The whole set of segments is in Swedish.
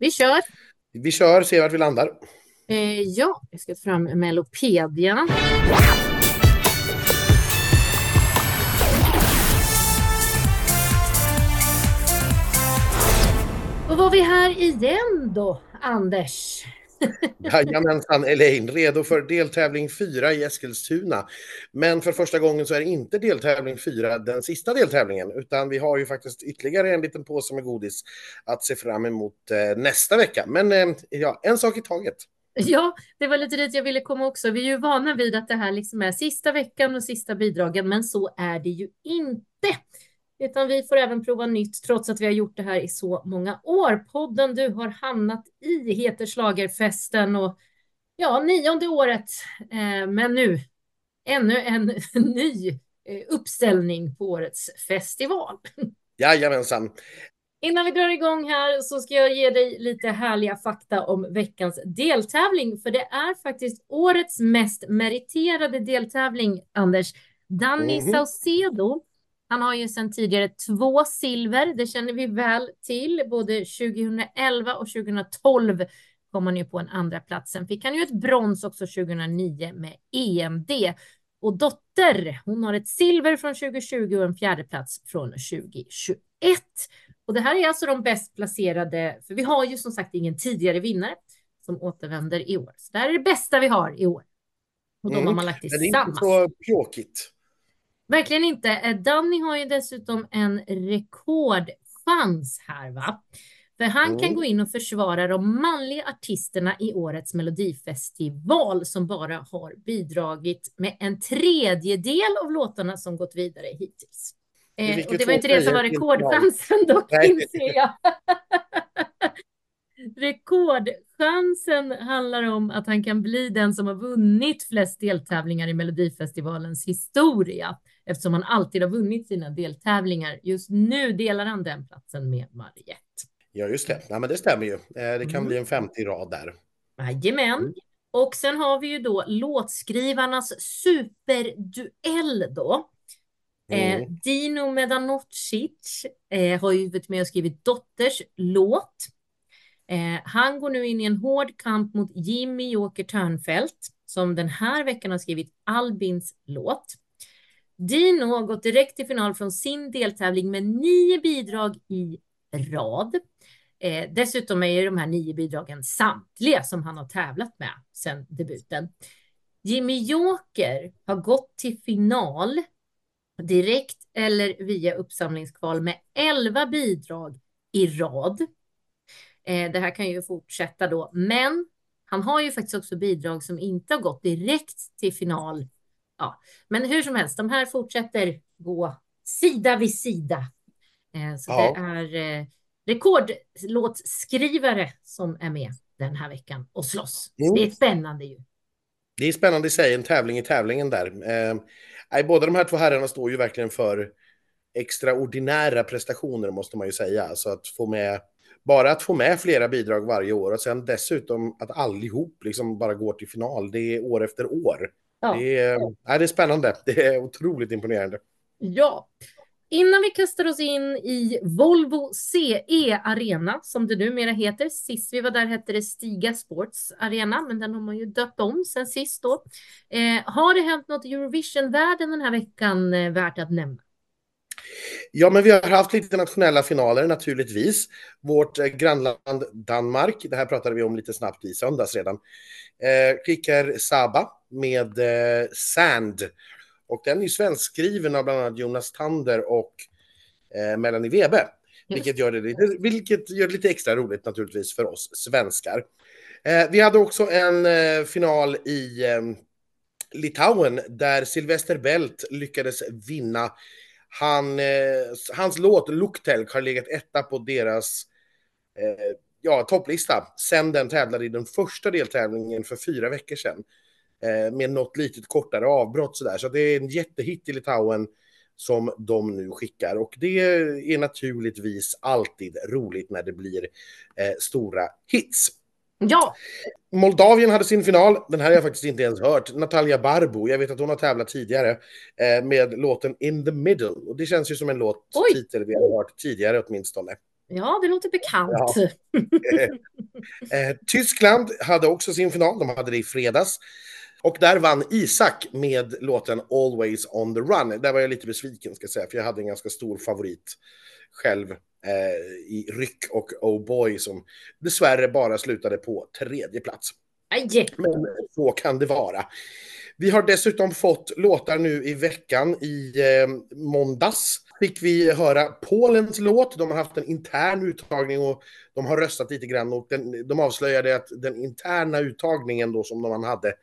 Vi kör. Vi kör, ser vart vi landar. Eh, ja, jag ska fram Melopedia. Då var vi här igen då, Anders. Jajamensan Elaine, redo för deltävling 4 i Eskilstuna. Men för första gången så är inte deltävling 4 den sista deltävlingen, utan vi har ju faktiskt ytterligare en liten påse med godis att se fram emot eh, nästa vecka. Men eh, ja, en sak i taget. Ja, det var lite dit jag ville komma också. Vi är ju vana vid att det här liksom är sista veckan och sista bidragen, men så är det ju inte. Utan vi får även prova nytt trots att vi har gjort det här i så många år. Podden du har hamnat i heter Slagerfesten och ja, nionde året. Eh, men nu ännu en ny eh, uppställning på årets festival. Jajamensan. Innan vi drar igång här så ska jag ge dig lite härliga fakta om veckans deltävling, för det är faktiskt årets mest meriterade deltävling, Anders. Danny mm -hmm. Saucedo han har ju sedan tidigare två silver, det känner vi väl till. Både 2011 och 2012 kom han ju på en andra platsen. Fick han ju ett brons också 2009 med EMD. Och Dotter, hon har ett silver från 2020 och en fjärde plats från 2021. Och det här är alltså de bäst placerade, för vi har ju som sagt ingen tidigare vinnare som återvänder i år. Så det här är det bästa vi har i år. Och de mm. har man lagt tillsammans. Det är inte så pjåkigt. Verkligen inte. Eh, Danny har ju dessutom en rekordchans här, va? För han mm. kan gå in och försvara de manliga artisterna i årets melodifestival som bara har bidragit med en tredjedel av låtarna som gått vidare hittills. Eh, och det var inte det som var rekordchansen dock, inser jag. Rekordchansen handlar om att han kan bli den som har vunnit flest deltävlingar i Melodifestivalens historia eftersom han alltid har vunnit sina deltävlingar. Just nu delar han den platsen med Mariette. Ja, just det. Ja, men det stämmer ju. Eh, det kan mm. bli en 50 rad där. Jajamän. Mm. Och sen har vi ju då låtskrivarnas superduell då. Eh, mm. Eh, Dino Medanocic eh, har ju varit med och skrivit Dotters låt. Eh, han går nu in i en hård kamp mot Jimmy Joker Törnfeldt som den här veckan har skrivit Albins låt. Dino har gått direkt till final från sin deltävling med nio bidrag i rad. Eh, dessutom är ju de här nio bidragen samtliga som han har tävlat med sedan debuten. Jimmy Joker har gått till final direkt eller via uppsamlingskval med elva bidrag i rad. Eh, det här kan ju fortsätta då, men han har ju faktiskt också bidrag som inte har gått direkt till final ja, men hur som helst, de här fortsätter gå sida vid sida. Eh, så ja. det är eh, rekordlåtskrivare som är med den här veckan och slåss. Mm. Det är spännande ju. Det är spännande i sig, en tävling i tävlingen där. Eh, båda de här två herrarna står ju verkligen för extraordinära prestationer måste man ju säga. Alltså att få med, bara att få med flera bidrag varje år och sen dessutom att allihop liksom bara går till final, det är år efter år. Ja. Det, är, ja, det är spännande. Det är otroligt imponerande. Ja. Innan vi kastar oss in i Volvo CE Arena, som det numera heter. Sist vi var där hette det Stiga Sports Arena, men den har man ju döpt om sen sist då. Eh, har det hänt något i Eurovision-världen den här veckan eh, värt att nämna? Ja, men vi har haft lite nationella finaler naturligtvis. Vårt eh, grannland Danmark, det här pratade vi om lite snabbt i söndags redan, eh, skickar Saba med eh, Sand. Och den är svenskskriven av bland annat Jonas Tander och eh, Melanie Webe. Vilket gör, det lite, vilket gör det lite extra roligt naturligtvis för oss svenskar. Eh, vi hade också en eh, final i Litauen där Sylvester Belt lyckades vinna. Han, eh, hans låt Luktelk har legat etta på deras eh, ja, topplista sen den tävlade i den första deltävlingen för fyra veckor sedan. Eh, med något litet kortare avbrott sådär. Så det är en jättehit i Litauen som de nu skickar. Och det är naturligtvis alltid roligt när det blir eh, stora hits. Ja. Moldavien hade sin final. Den här har jag faktiskt inte ens hört. Natalia Barbo, jag vet att hon har tävlat tidigare eh, med låten In the Middle. Och det känns ju som en låt titel vi har hört tidigare åtminstone. Ja, det låter bekant. Ja. Eh, Tyskland hade också sin final, de hade det i fredags. Och där vann Isak med låten Always on the run. Där var jag lite besviken ska jag säga, för jag hade en ganska stor favorit själv eh, i Ryck och Oh Boy som dessvärre bara slutade på tredje plats. Aj. Men så kan det vara. Vi har dessutom fått låtar nu i veckan. I eh, måndags fick vi höra Polens låt. De har haft en intern uttagning och de har röstat lite grann. Och den, de avslöjade att den interna uttagningen då som de hade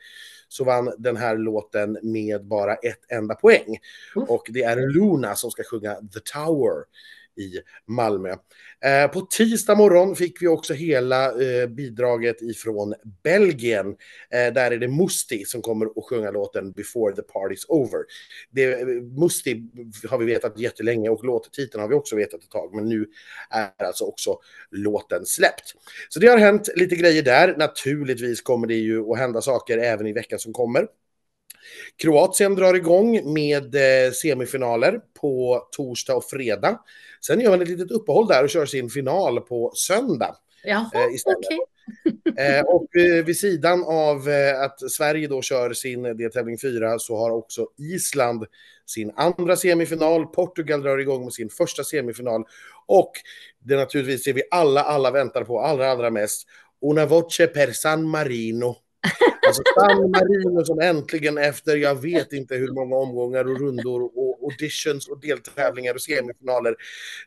så vann den här låten med bara ett enda poäng. Mm. Och det är Luna som ska sjunga The Tower i Malmö. Eh, på tisdag morgon fick vi också hela eh, bidraget ifrån Belgien. Eh, där är det Musti som kommer att sjunga låten Before the Party's Over. Det, eh, Musti har vi vetat jättelänge och låttiteln har vi också vetat ett tag, men nu är alltså också låten släppt. Så det har hänt lite grejer där. Naturligtvis kommer det ju att hända saker även i veckan som kommer. Kroatien drar igång med eh, semifinaler på torsdag och fredag. Sen gör man ett litet uppehåll där och kör sin final på söndag. Jaha, eh, istället. Okay. eh, och vid sidan av att Sverige då kör sin deltävling 4 så har också Island sin andra semifinal. Portugal drar igång med sin första semifinal. Och det naturligtvis det vi alla, alla väntar på allra, allra mest. Una voce per San Marino. Alltså San Marino som äntligen efter jag vet inte hur många omgångar och rundor och auditions och deltävlingar och semifinaler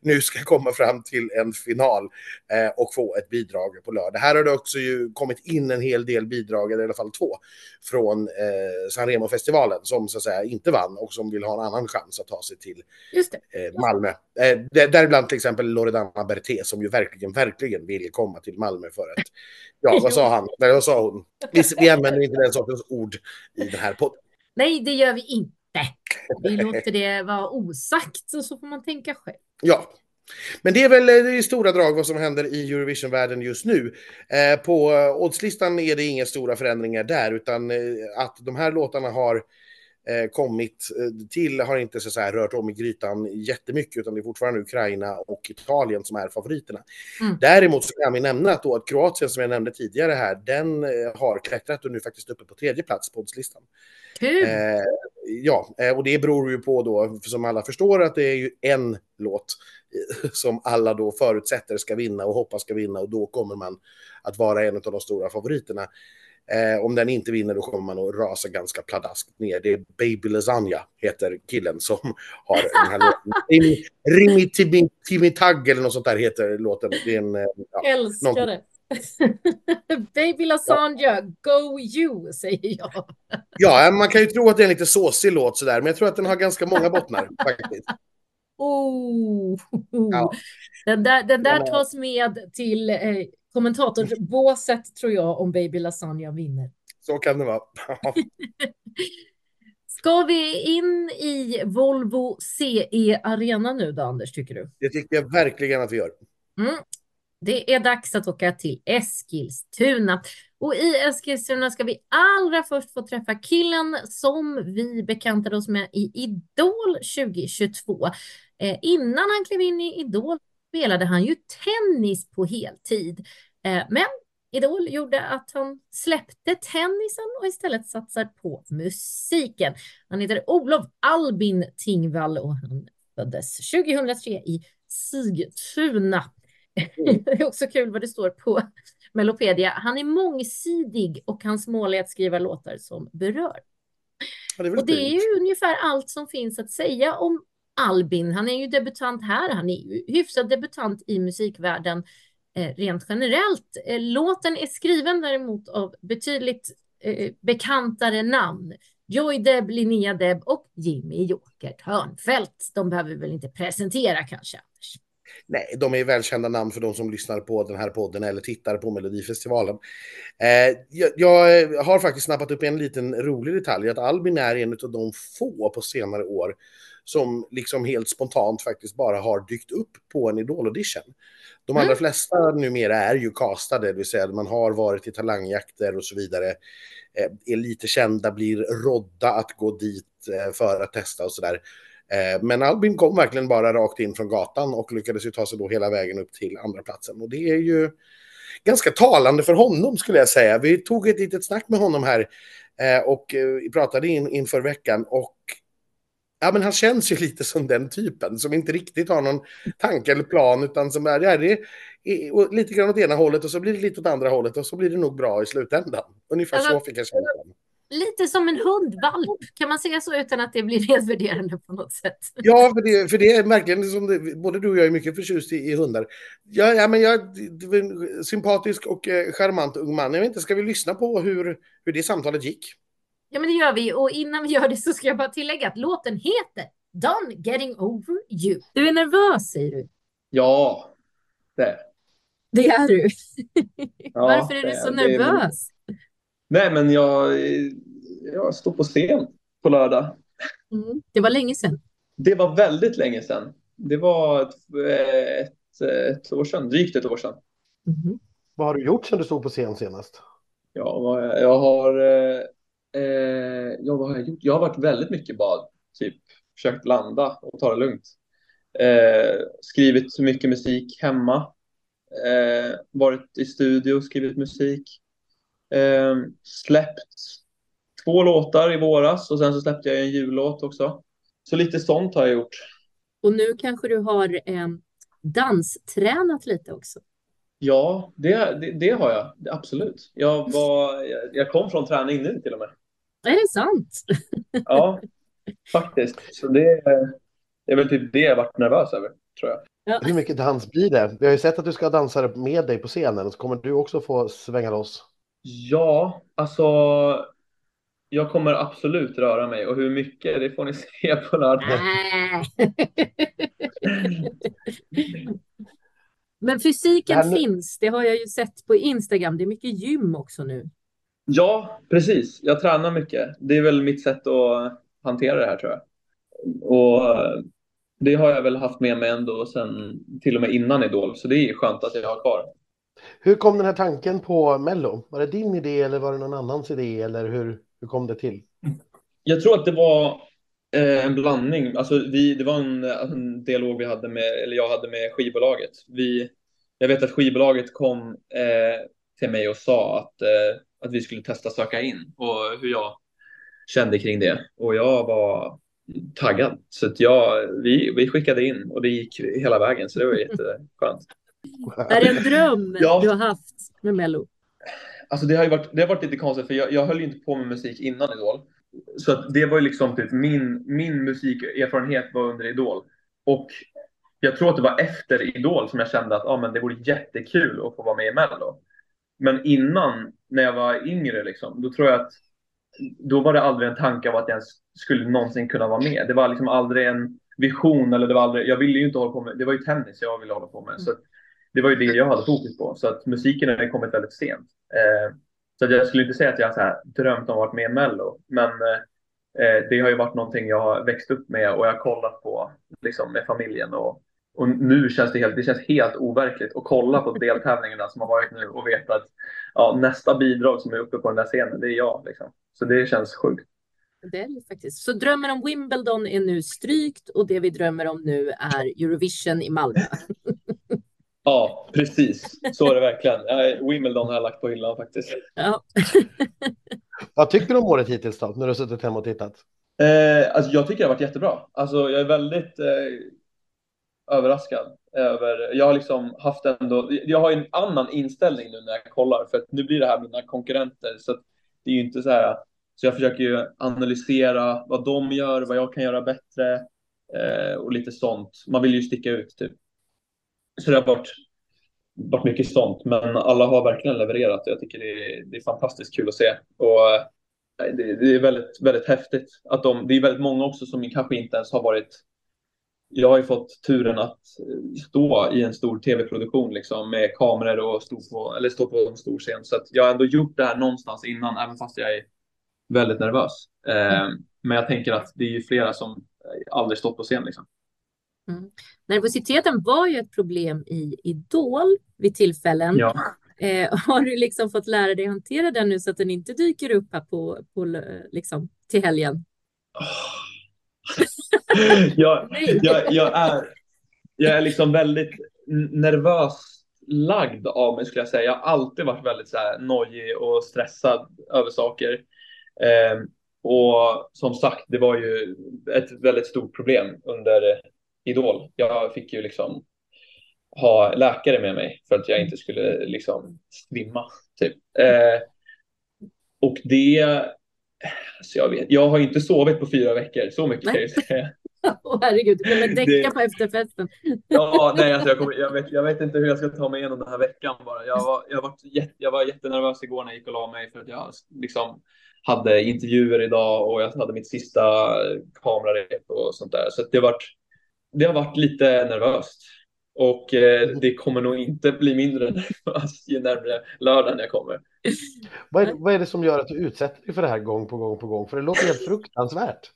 nu ska komma fram till en final eh, och få ett bidrag på lördag. Här har det också ju kommit in en hel del bidrag, eller i alla fall två, från eh, San Remo-festivalen som så att säga inte vann och som vill ha en annan chans att ta sig till eh, Malmö. Eh, däribland till exempel Loredana Berté som ju verkligen, verkligen vill komma till Malmö för att, ja vad sa han, nej vad sa hon? Vi, vi använder inte den sortens ord i den här podden. Nej, det gör vi inte. Vi låter det vara osagt och så får man tänka själv. Ja, men det är väl eh, i stora drag vad som händer i Eurovision-världen just nu. Eh, på eh, oddslistan är det inga stora förändringar där, utan eh, att de här låtarna har kommit till har inte så att rört om i grytan jättemycket, utan det är fortfarande Ukraina och Italien som är favoriterna. Mm. Däremot så kan vi nämna att, då att Kroatien, som jag nämnde tidigare här, den har klättrat och nu faktiskt uppe på tredje plats på oddslistan. Kul! Eh, ja, och det beror ju på då, som alla förstår, att det är ju en låt som alla då förutsätter ska vinna och hoppas ska vinna och då kommer man att vara en av de stora favoriterna. Eh, om den inte vinner då kommer man att rasa ganska pladaskt ner. Det är Baby Lasagna heter killen som har den här låten. Rimi, Rimi Timitag eller något sånt där heter låten. Det är en, eh, ja, Älskar någon... det. Baby Lasagna, go you, säger jag. ja, man kan ju tro att det är en lite såsig låt sådär, men jag tror att den har ganska många bottnar faktiskt. Oh, ja. Den där, den där tas med till eh, kommentatorsbåset tror jag om Baby Lasagna vinner. Så kan det vara. Ska vi in i Volvo CE Arena nu då, Anders, tycker du? Det tycker jag verkligen att vi gör. Mm. Det är dags att åka till Eskilstuna. Och i Eskilstuna ska vi allra först få träffa killen som vi bekantade oss med i Idol 2022. Eh, innan han klev in i Idol spelade han ju tennis på heltid. Eh, men Idol gjorde att han släppte tennisen och istället satsar på musiken. Han heter Olof Albin Tingvall och han föddes 2003 i Sigtuna. Mm. det är också kul vad det står på Melopedia. Han är mångsidig och hans mål är att skriva låtar som berör. Ja, det och det är ju ungefär allt som finns att säga om Albin. Han är ju debutant här. Han är ju hyfsad debutant i musikvärlden eh, rent generellt. Eh, låten är skriven däremot av betydligt eh, bekantare namn. Joy Deb, Linnea Deb och Jimmy Joker Törnfeldt. De behöver vi väl inte presentera kanske. Nej, de är välkända namn för de som lyssnar på den här podden eller tittar på Melodifestivalen. Eh, jag, jag, eh, har faktiskt snappat upp en liten rolig detalj, att Albin är en av de få på senare år som liksom helt spontant faktiskt bara har dykt upp på en Idol-audition. De allra mm. flesta numera är ju castade, det vill säga man har varit i talangjakter och så vidare. Eh, är lite kända, blir rodda att gå dit eh, för att testa och sådär. Eh, men Albin kom verkligen bara rakt in från gatan och lyckades ju ta sig då hela vägen upp till andra platsen. Och det är ju ganska talande för honom skulle jag säga. Vi tog ett litet snack med honom här och pratade in, inför veckan och Ja, men han känns ju lite som den typen som inte riktigt har någon tanke eller plan utan som är, ja, det är lite grann åt ena hållet och så blir det lite åt andra hållet och så blir det nog bra i slutändan. Ungefär alltså, så fick jag känna. Lite som en hundvalp, kan man säga så utan att det blir nedvärderande på något sätt? Ja, för det, för det är verkligen som det, både du och jag är mycket förtjust i, i hundar. Ja, ja, men jag sympatisk och eh, charmant ung man. Jag vet inte, ska vi lyssna på hur, hur det samtalet gick? Ja, men det gör vi. Och innan vi gör det så ska jag bara tillägga att låten heter Done Getting Over You. Du är nervös, säger du? Ja, det Det är du. Ja, Varför är du så nervös? Nej, men jag, jag står på scen på lördag. Mm. Det var länge sedan. Det var väldigt länge sedan. Det var ett, ett, ett år sedan, drygt ett år sedan. Mm. Vad har du gjort sedan du stod på scen senast? Ja, jag har, eh, ja, vad har jag gjort? Jag har varit väldigt mycket bad, typ försökt landa och ta det lugnt. Eh, skrivit mycket musik hemma. Eh, varit i studio, skrivit musik. Eh, släppt två låtar i våras och sen så släppte jag en jullåt också. Så lite sånt har jag gjort. Och nu kanske du har eh, danstränat lite också? Ja, det, det, det, har jag absolut. Jag, var, jag kom från träning nu till och med. Är det sant? Ja, faktiskt. Så det, det är väl typ det jag varit nervös över, tror jag. Ja. Hur mycket dans blir det? Vi har ju sett att du ska ha dansare med dig på scenen, så kommer du också få svänga loss. Ja, alltså jag kommer absolut röra mig och hur mycket det får ni se på lördag. Men fysiken här... finns, det har jag ju sett på Instagram. Det är mycket gym också nu. Ja, precis. Jag tränar mycket. Det är väl mitt sätt att hantera det här tror jag. Och det har jag väl haft med mig ändå sen till och med innan Idol, så det är skönt att jag har kvar. Hur kom den här tanken på Mello? Var det din idé eller var det någon annans idé eller hur, hur kom det till? Jag tror att det var eh, en blandning. Alltså vi, det var en, en, dialog vi hade med, eller jag hade med skivbolaget. Vi, jag vet att skivbolaget kom eh, till mig och sa att, eh, att vi skulle testa söka in och hur jag kände kring det. Och jag var taggad. Så att jag, vi, vi skickade in och det gick hela vägen, så det var jätteskönt. Är det en dröm ja. du har haft med Mello? Alltså det har varit, det har varit lite konstigt, för jag, jag höll inte på med musik innan Idol. Så det var ju liksom typ min, min musikerfarenhet var under Idol. Och jag tror att det var efter Idol som jag kände att ah, men det vore jättekul att få vara med i Mello. Men innan, när jag var yngre, liksom, då tror jag att då var det aldrig en tanke av att jag ens skulle någonsin kunna vara med. Det var liksom aldrig en vision eller det var aldrig, jag ville ju inte hålla på med, det var ju tennis jag ville hålla på med. Mm. Så det var ju det jag hade fokus på. Så att musiken har kommit väldigt sent. Eh, så jag skulle inte säga att jag så drömt om att vara med i Mello. Men eh, det har ju varit någonting jag har växt upp med och jag har kollat på liksom, med familjen. Och, och nu känns det helt, det känns helt overkligt att kolla på deltävlingarna som har varit nu och veta att ja, nästa bidrag som är uppe på den där scenen, det är jag. Liksom. Så det känns sjukt. Det är det faktiskt. Så drömmen om Wimbledon är nu strykt och det vi drömmer om nu är Eurovision i Malmö. ja, precis. Så är det verkligen. Wimbledon har jag lagt på hyllan faktiskt. Ja. Vad tycker du om året hittills då, när du har suttit hemma och tittat? Eh, alltså, jag tycker det har varit jättebra. Alltså, jag är väldigt eh, överraskad över. Jag har liksom haft ändå. Jag har en annan inställning nu när jag kollar för att nu blir det här mina konkurrenter så att det är ju inte så här. Så jag försöker ju analysera vad de gör, vad jag kan göra bättre eh, och lite sånt. Man vill ju sticka ut typ. Så det har varit, varit mycket sånt, men alla har verkligen levererat och jag tycker det är, det är fantastiskt kul att se. Och eh, det, det, är väldigt, väldigt häftigt att de, det är väldigt många också som kanske inte ens har varit jag har ju fått turen att stå i en stor tv-produktion liksom, med kameror och stå på, eller stå på en stor scen. Så jag har ändå gjort det här någonstans innan, även fast jag är väldigt nervös. Eh, men jag tänker att det är ju flera som aldrig stått på scen. Liksom. Mm. Nervositeten var ju ett problem i Idol vid tillfällen. Ja. Eh, har du liksom fått lära dig hantera den nu så att den inte dyker upp här på, på liksom, till helgen? jag, jag, jag, är, jag är liksom väldigt nervös lagd av mig skulle jag säga. Jag har alltid varit väldigt så här nojig och stressad över saker. Eh, och som sagt, det var ju ett väldigt stort problem under Idol. Jag fick ju liksom ha läkare med mig för att jag inte skulle liksom svimma. Typ. Eh, och det, alltså jag, vet, jag har inte sovit på fyra veckor, så mycket kan jag säga. Åh oh, herregud, du kommer däcka det... på efterfesten. ja, nej, alltså jag, kommer, jag, vet, jag vet inte hur jag ska ta mig igenom den här veckan bara. Jag var, jag var, jätte, jag var jättenervös igår när jag gick och la mig för att jag liksom hade intervjuer idag och jag hade mitt sista kamerarep och sånt där. Så det, har varit, det har varit lite nervöst. Och eh, det kommer nog inte bli mindre nervöst ju närmare lördagen jag kommer. Vad är, vad är det som gör att du utsätter dig för det här gång på gång på gång? För det låter helt fruktansvärt.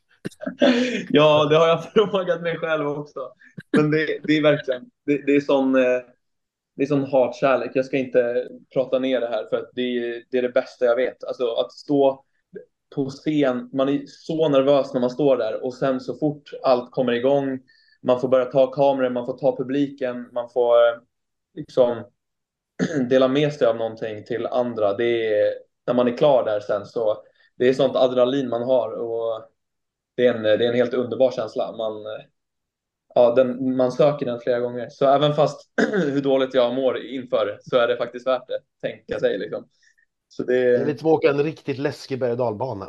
ja, det har jag frågat mig själv också. Men det, det är verkligen, det, det är sån, eh, det är sån hatkärlek. Jag ska inte prata ner det här för att det är, det är det bästa jag vet. Alltså att stå på scen, man är så nervös när man står där och sen så fort allt kommer igång, man får börja ta kameror, man får ta publiken, man får eh, liksom dela med sig av någonting till andra. Det är, när man är klar där sen så det är sånt adrenalin man har och det är en, det är en helt underbar känsla. Man, ja, den, man söker den flera gånger. Så även fast hur dåligt jag mår inför så är det faktiskt värt det, tänka sig. Liksom. Så det... det är lite som att åka en riktigt läskig berg och dalbana.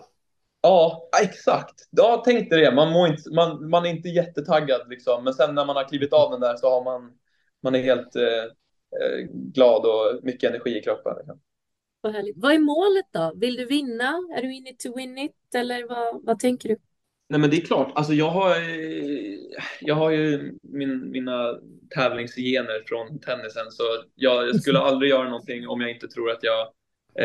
Ja, exakt. Ja, tänkte det. Man, mår inte, man, man är inte jättetaggad, liksom. men sen när man har klivit av den där så har man, man är helt eh, eh glad och mycket energi i kroppen. Liksom. Vad, härligt. vad är målet då? Vill du vinna? Är du in it to win it? Eller vad, vad tänker du? Nej, men det är klart. Alltså, jag, har, jag har ju min, mina tävlingsgener från tennisen, så jag, jag skulle aldrig göra någonting om jag inte tror att jag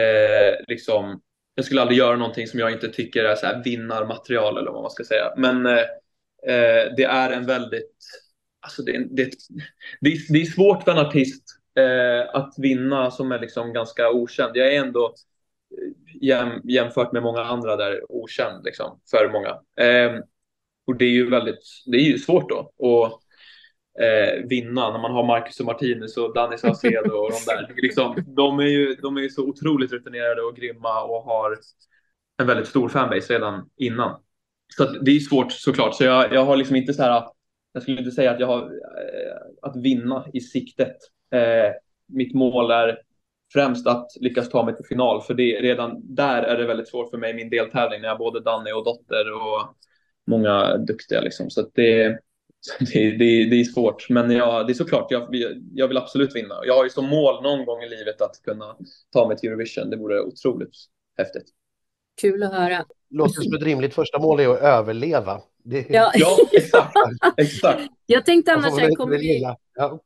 eh, liksom jag skulle aldrig göra någonting som jag inte tycker är så här vinnarmaterial eller vad man ska säga. Men eh, eh det är en väldigt, alltså det, det, det, är, det är svårt för en artist eh, att vinna som är liksom ganska okänd. Jag är ändå eh, jäm, jämfört med många andra där okänd liksom, för många. Eh, och det är ju väldigt, det är ju svårt då att eh, vinna när man har Marcus och Martinez och Danny Saucedo och de där. Liksom, de, är ju, de är ju så otroligt rutinerade och grymma och har en väldigt stor fanbase redan innan. Så det är svårt såklart. Så jag, jag har liksom inte så här, jag skulle inte säga att jag har eh, att vinna i siktet. Eh, mitt mål är främst att lyckas ta mig till final, för det, redan där är det väldigt svårt för mig, min deltävling, när jag har både Danny och Dotter och många duktiga. Liksom. Så det, det, det, det är svårt, men jag, det är såklart, jag, jag vill absolut vinna. Jag har ju som mål någon gång i livet att kunna ta mig till Eurovision. Det vore otroligt häftigt. Kul att höra. Låter som ett rimligt första mål är att överleva. Det... Ja. ja, exakt. exakt. Jag tänkte annars här, kommer vi, ja.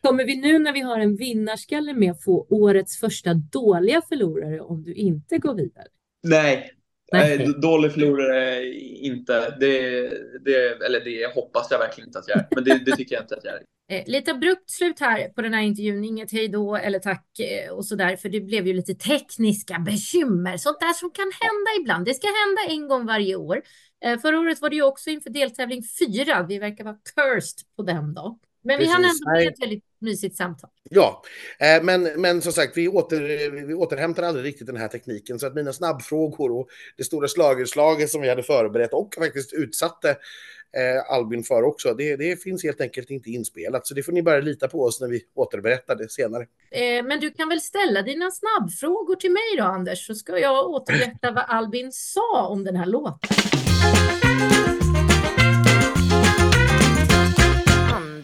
Kommer vi nu när vi har en vinnarskalle med få årets första dåliga förlorare om du inte går vidare? Nej, Nej, dålig förlorare inte. Det, det, eller det hoppas jag verkligen inte att jag är. Men det, det tycker jag inte att jag är. Eh, lite abrupt slut här på den här intervjun. Inget hej då eller tack eh, och så där. För det blev ju lite tekniska bekymmer. Sånt där som kan hända ibland. Det ska hända en gång varje år. Eh, förra året var det ju också inför deltävling fyra. Vi verkar vara cursed på den då. Men vi hann ändå med ett väldigt mysigt samtal. Ja, eh, men, men som sagt, vi, åter, vi återhämtar aldrig riktigt den här tekniken. Så att mina snabbfrågor och det stora slagerslaget som vi hade förberett och faktiskt utsatte eh, Albin för också, det, det finns helt enkelt inte inspelat. Så det får ni bara lita på oss när vi återberättar det senare. Eh, men du kan väl ställa dina snabbfrågor till mig då, Anders, så ska jag återberätta vad Albin sa om den här låten.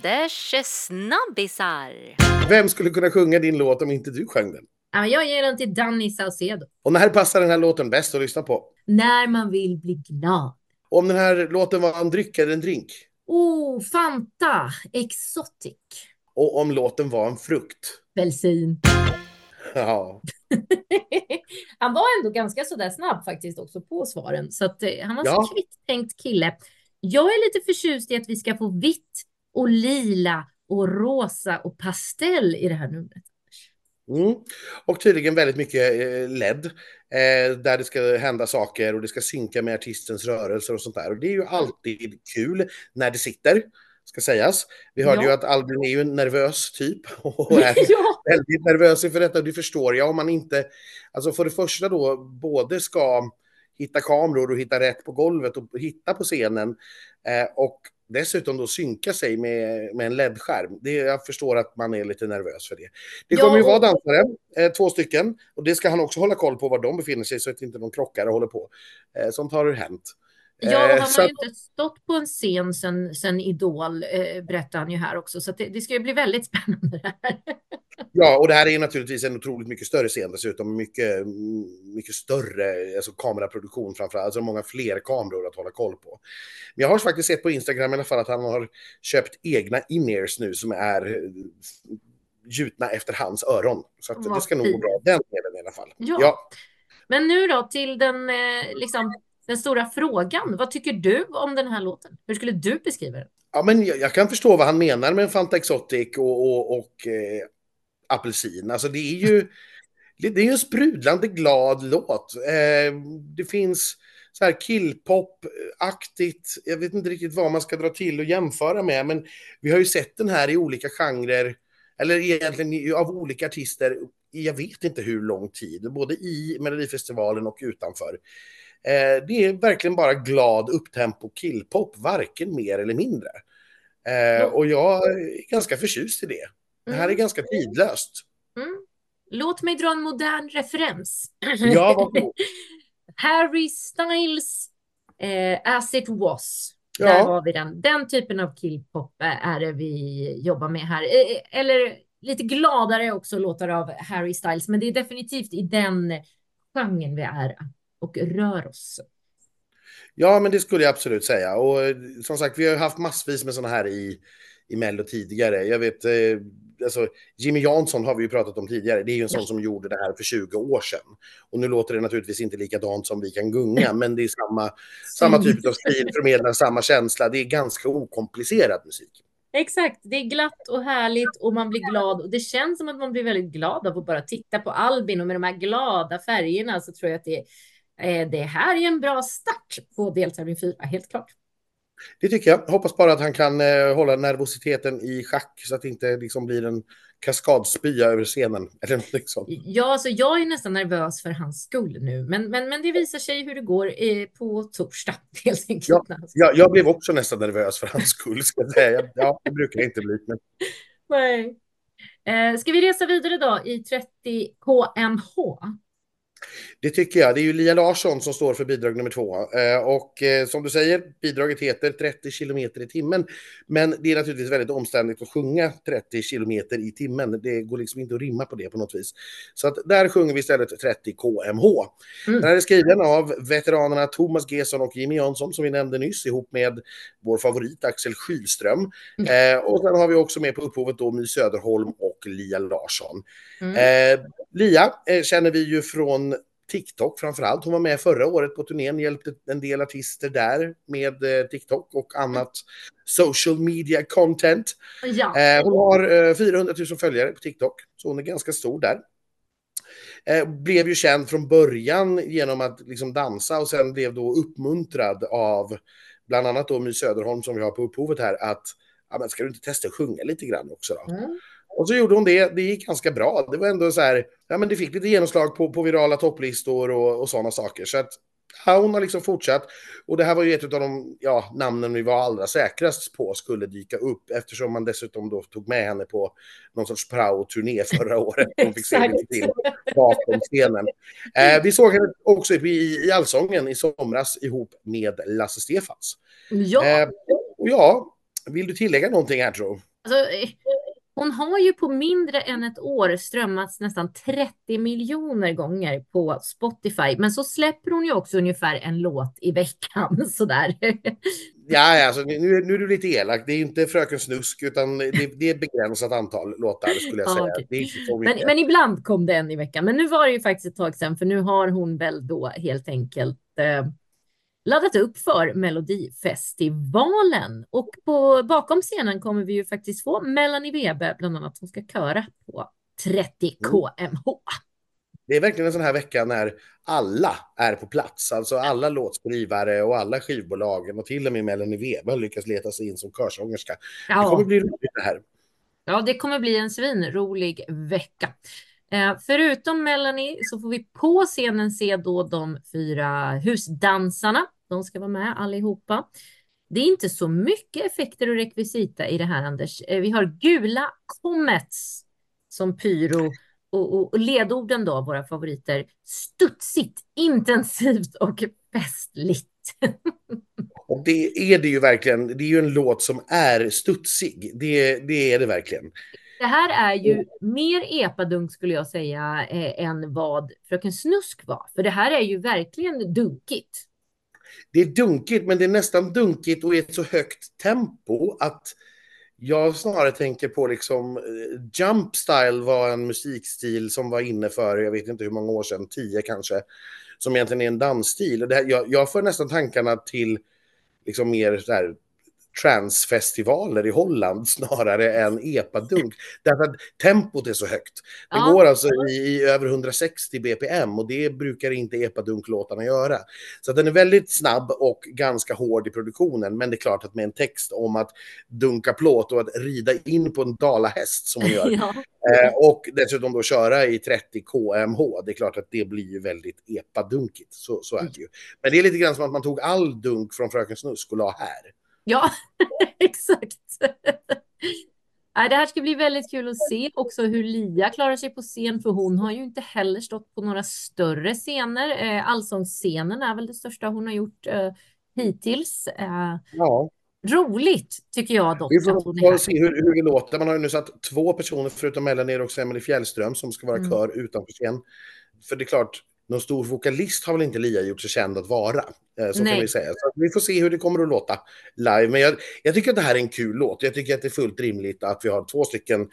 Anders snabbisar. Vem skulle kunna sjunga din låt om inte du sjöng den? Ja, jag ger den till Danny Saucedo. Och när passar den här låten bäst att lyssna på? När man vill bli glad. Om den här låten var en dryck eller en drink? Oh, Fanta, Exotic. Och om låten var en frukt? Belsin. Ja. han var ändå ganska sådär snabb faktiskt också på svaren. Så att, eh, han var ja. så kvitt tänkt kille. Jag är lite förtjust i att vi ska få vitt och lila och rosa och pastell i det här numret. Mm. Och tydligen väldigt mycket eh, LED, eh, där det ska hända saker och det ska synka med artistens rörelser och sånt där. Och det är ju alltid kul när det sitter, ska sägas. Vi hörde ja. ju att Albin är ju en nervös typ och är ja. väldigt nervös inför detta. Det förstår jag om man inte, alltså för det första då, både ska hitta kameror och hitta rätt på golvet och hitta på scenen eh, och dessutom då synka sig med, med en LED-skärm. jag förstår att man är lite nervös för det. Det kommer ja, ju vara dansare, eh, två stycken, och det ska han också hålla koll på var de befinner sig så att inte de krockar och håller på. Eh, sånt har hänt. Ja, och han har ju inte stått på en scen sen, sen Idol, eh, berättar han ju här också. Så det, det, ska ju bli väldigt spännande det här. Ja, och det här är naturligtvis en otroligt mycket större scen dessutom. Mycket, mycket större alltså kameraproduktion framför allt. Alltså många fler kameror att hålla koll på. Men jag har faktiskt sett på Instagram i alla fall att han har köpt egna in-ears nu som är eh, gjutna efter hans öron. Så det ska nog gå bra den delen i alla fall. Ja. ja. Men nu då till den eh, liksom den stora frågan. Vad tycker du om den här låten? Hur skulle du beskriva den? Ja, men jag, jag kan förstå vad han menar med Fanta Exotic och, och, och eh, apelsin. Alltså det är ju det är en sprudlande glad låt. Eh, det finns så här killpop-aktigt. Jag vet inte riktigt vad man ska dra till och jämföra med, men vi har ju sett den här i olika genrer, eller egentligen av olika artister i jag vet inte hur lång tid, både i Melodifestivalen och utanför. Eh, det är verkligen bara glad upptempo killpop, varken mer eller mindre. Eh, och jag är ganska förtjust i det. Det här är mm. ganska tidlöst. Mm. Låt mig dra en modern referens. Ja, varsågod. Harry Styles eh, As it was. Ja. Där har vi den. Den typen av killpop är det vi jobbar med här. Eh, eller lite gladare också låtar av Harry Styles, men det är definitivt i den genren vi är och rör oss. Ja, men det skulle jag absolut säga. Och eh, som sagt, vi har haft massvis med sådana här i, i Mello tidigare. Jag vet, eh, alltså, Jimmy Jansson har vi ju pratat om tidigare. Det är ju en sån som gjorde det här för 20 år sedan. Och nu låter det naturligtvis inte likadant som Vi kan gunga, men det är samma, samma typ av stil, förmedlar samma känsla. Det är ganska okomplicerad musik. Exakt, det är glatt och härligt och man blir glad och det känns som att man blir väldigt glad av att bara titta på Albin och med de här glada färgerna så tror jag att det är det här är en bra start på deltävling 4, helt klart. Det tycker jag. Hoppas bara att han kan eh, hålla nervositeten i schack så att det inte liksom blir en kaskadspya över scenen. Eller något sånt. Ja, alltså jag är nästan nervös för hans skull nu, men, men, men det visar sig hur det går eh, på torsdag. Helt enkelt. Ja, ja, jag blev också nästan nervös för hans skull, ska jag säga. Ja, det brukar jag inte bli. Men... Nej. Eh, ska vi resa vidare då i 30 KMH? Det tycker jag. Det är ju Lia Larsson som står för bidrag nummer två. Eh, och eh, som du säger, bidraget heter 30 kilometer i timmen. Men det är naturligtvis väldigt omständigt att sjunga 30 kilometer i timmen. Det går liksom inte att rimma på det på något vis. Så att där sjunger vi istället 30 kmh. Mm. Den här är skriven av veteranerna Thomas Gesson och Jimmy Jansson som vi nämnde nyss ihop med vår favorit Axel Skylström. Mm. Eh, och sen har vi också med på upphovet då My Söderholm och Lia Larsson. Mm. Eh, Lia eh, känner vi ju från TikTok framför allt. Hon var med förra året på turnén, hjälpte en del artister där med eh, TikTok och annat social media content. Ja. Eh, hon har 400 000 följare på TikTok, så hon är ganska stor där. Blev ju känd från början genom att liksom dansa och sen blev då uppmuntrad av bland annat då My Söderholm som vi har på upphovet här att ja, men ska du inte testa att sjunga lite grann också då? Mm. Och så gjorde hon det. Det gick ganska bra. Det var ändå så här, ja men det fick lite genomslag på, på virala topplistor och, och sådana saker. Så att ja, hon har liksom fortsatt. Och det här var ju ett av de ja, namnen vi var allra säkrast på skulle dyka upp eftersom man dessutom då tog med henne på någon sorts prao-turné förra året. Hon fick se lite till bakom scenen. Eh, vi såg henne också i, i Allsången i somras ihop med Lasse Stefans. Ja. Eh, och ja, vill du tillägga någonting här tror Alltså, eh, hon har ju på mindre än ett år strömmats nästan 30 miljoner gånger på Spotify. Men så släpper hon ju också ungefär en låt i veckan sådär. Ja, alltså, nu, nu är du lite elak. Det är inte Fröken Snusk, utan det, det är begränsat antal låtar skulle jag säga. Okay. men, men, ibland kom det en i veckan. Men nu var det ju faktiskt ett tag sedan, för nu har hon väl då helt enkelt eh, laddat upp för Melodifestivalen. Och på, bakom scenen kommer vi ju faktiskt få Melanie Webe bland annat som ska köra på 30 kmh. Det är verkligen en sån här vecka när alla är på plats. Alltså alla låtskrivare och alla skivbolagen och till och med Melanie Weber har lyckats leta sig in som körsångerska. Ja. Det kommer bli roligt det här. Ja, det kommer bli en svinrolig vecka. Eh, förutom Melanie så får vi på scenen se då de fyra husdansarna. De ska vara med allihopa. Det är inte så mycket effekter och rekvisita i det här, Anders. Eh, vi har gula comets som pyro och, och, och ledorden då, våra favoriter, studsigt, intensivt och festligt. Och det är det ju verkligen. Det är ju en låt som är studsig. Det, det är det verkligen. Det här är ju mer epadunk skulle jag säga eh, än vad Fröken Snusk var. För det här är ju verkligen dunkigt. Det är dunkigt, men det är nästan dunkigt och i ett så högt tempo att jag snarare tänker på liksom eh, Jump Style var en musikstil som var inne för, jag vet inte hur många år sedan, tio kanske, som egentligen är en dansstil. Och det här, jag, jag får nästan tankarna till liksom mer så här transfestivaler i Holland snarare än epadunk. Därför att tempot är så högt. Det Ja. går alltså i, i över 160 bpm och det brukar inte epadunklåtarna göra. Så den är väldigt snabb och ganska hård i produktionen. Men det är klart att med en text om att dunka plåt och att rida in på en dalahäst som hon gör. Ja. Eh, och dessutom då köra i 30 kmh. Det är klart att det blir ju väldigt epadunkigt. Så, så är det ju. Men det är lite grann som att man tog all dunk från Fröken Snusk och la här. Ja, exakt. Det här ska bli väldigt kul att se också hur Lia klarar sig på scen, för hon har ju inte heller stått på några större scener. Eh, Allsångsscenen är väl det största hon har gjort eh, hittills. Eh, Ja, roligt tycker jag dock. vi får se hur, hur det låter. Man har ju nu satt två personer förutom Melanie och Emelie Fjällström som ska vara Mm. kör utanför scen. För det är klart, någon stor vokalist har väl inte Lia gjort sig känd att vara. Eh, så Nej. kan vi säga. Så vi får se hur det kommer att låta live. Men jag, jag tycker att det här är en kul låt. Jag tycker att det är fullt rimligt att vi har två stycken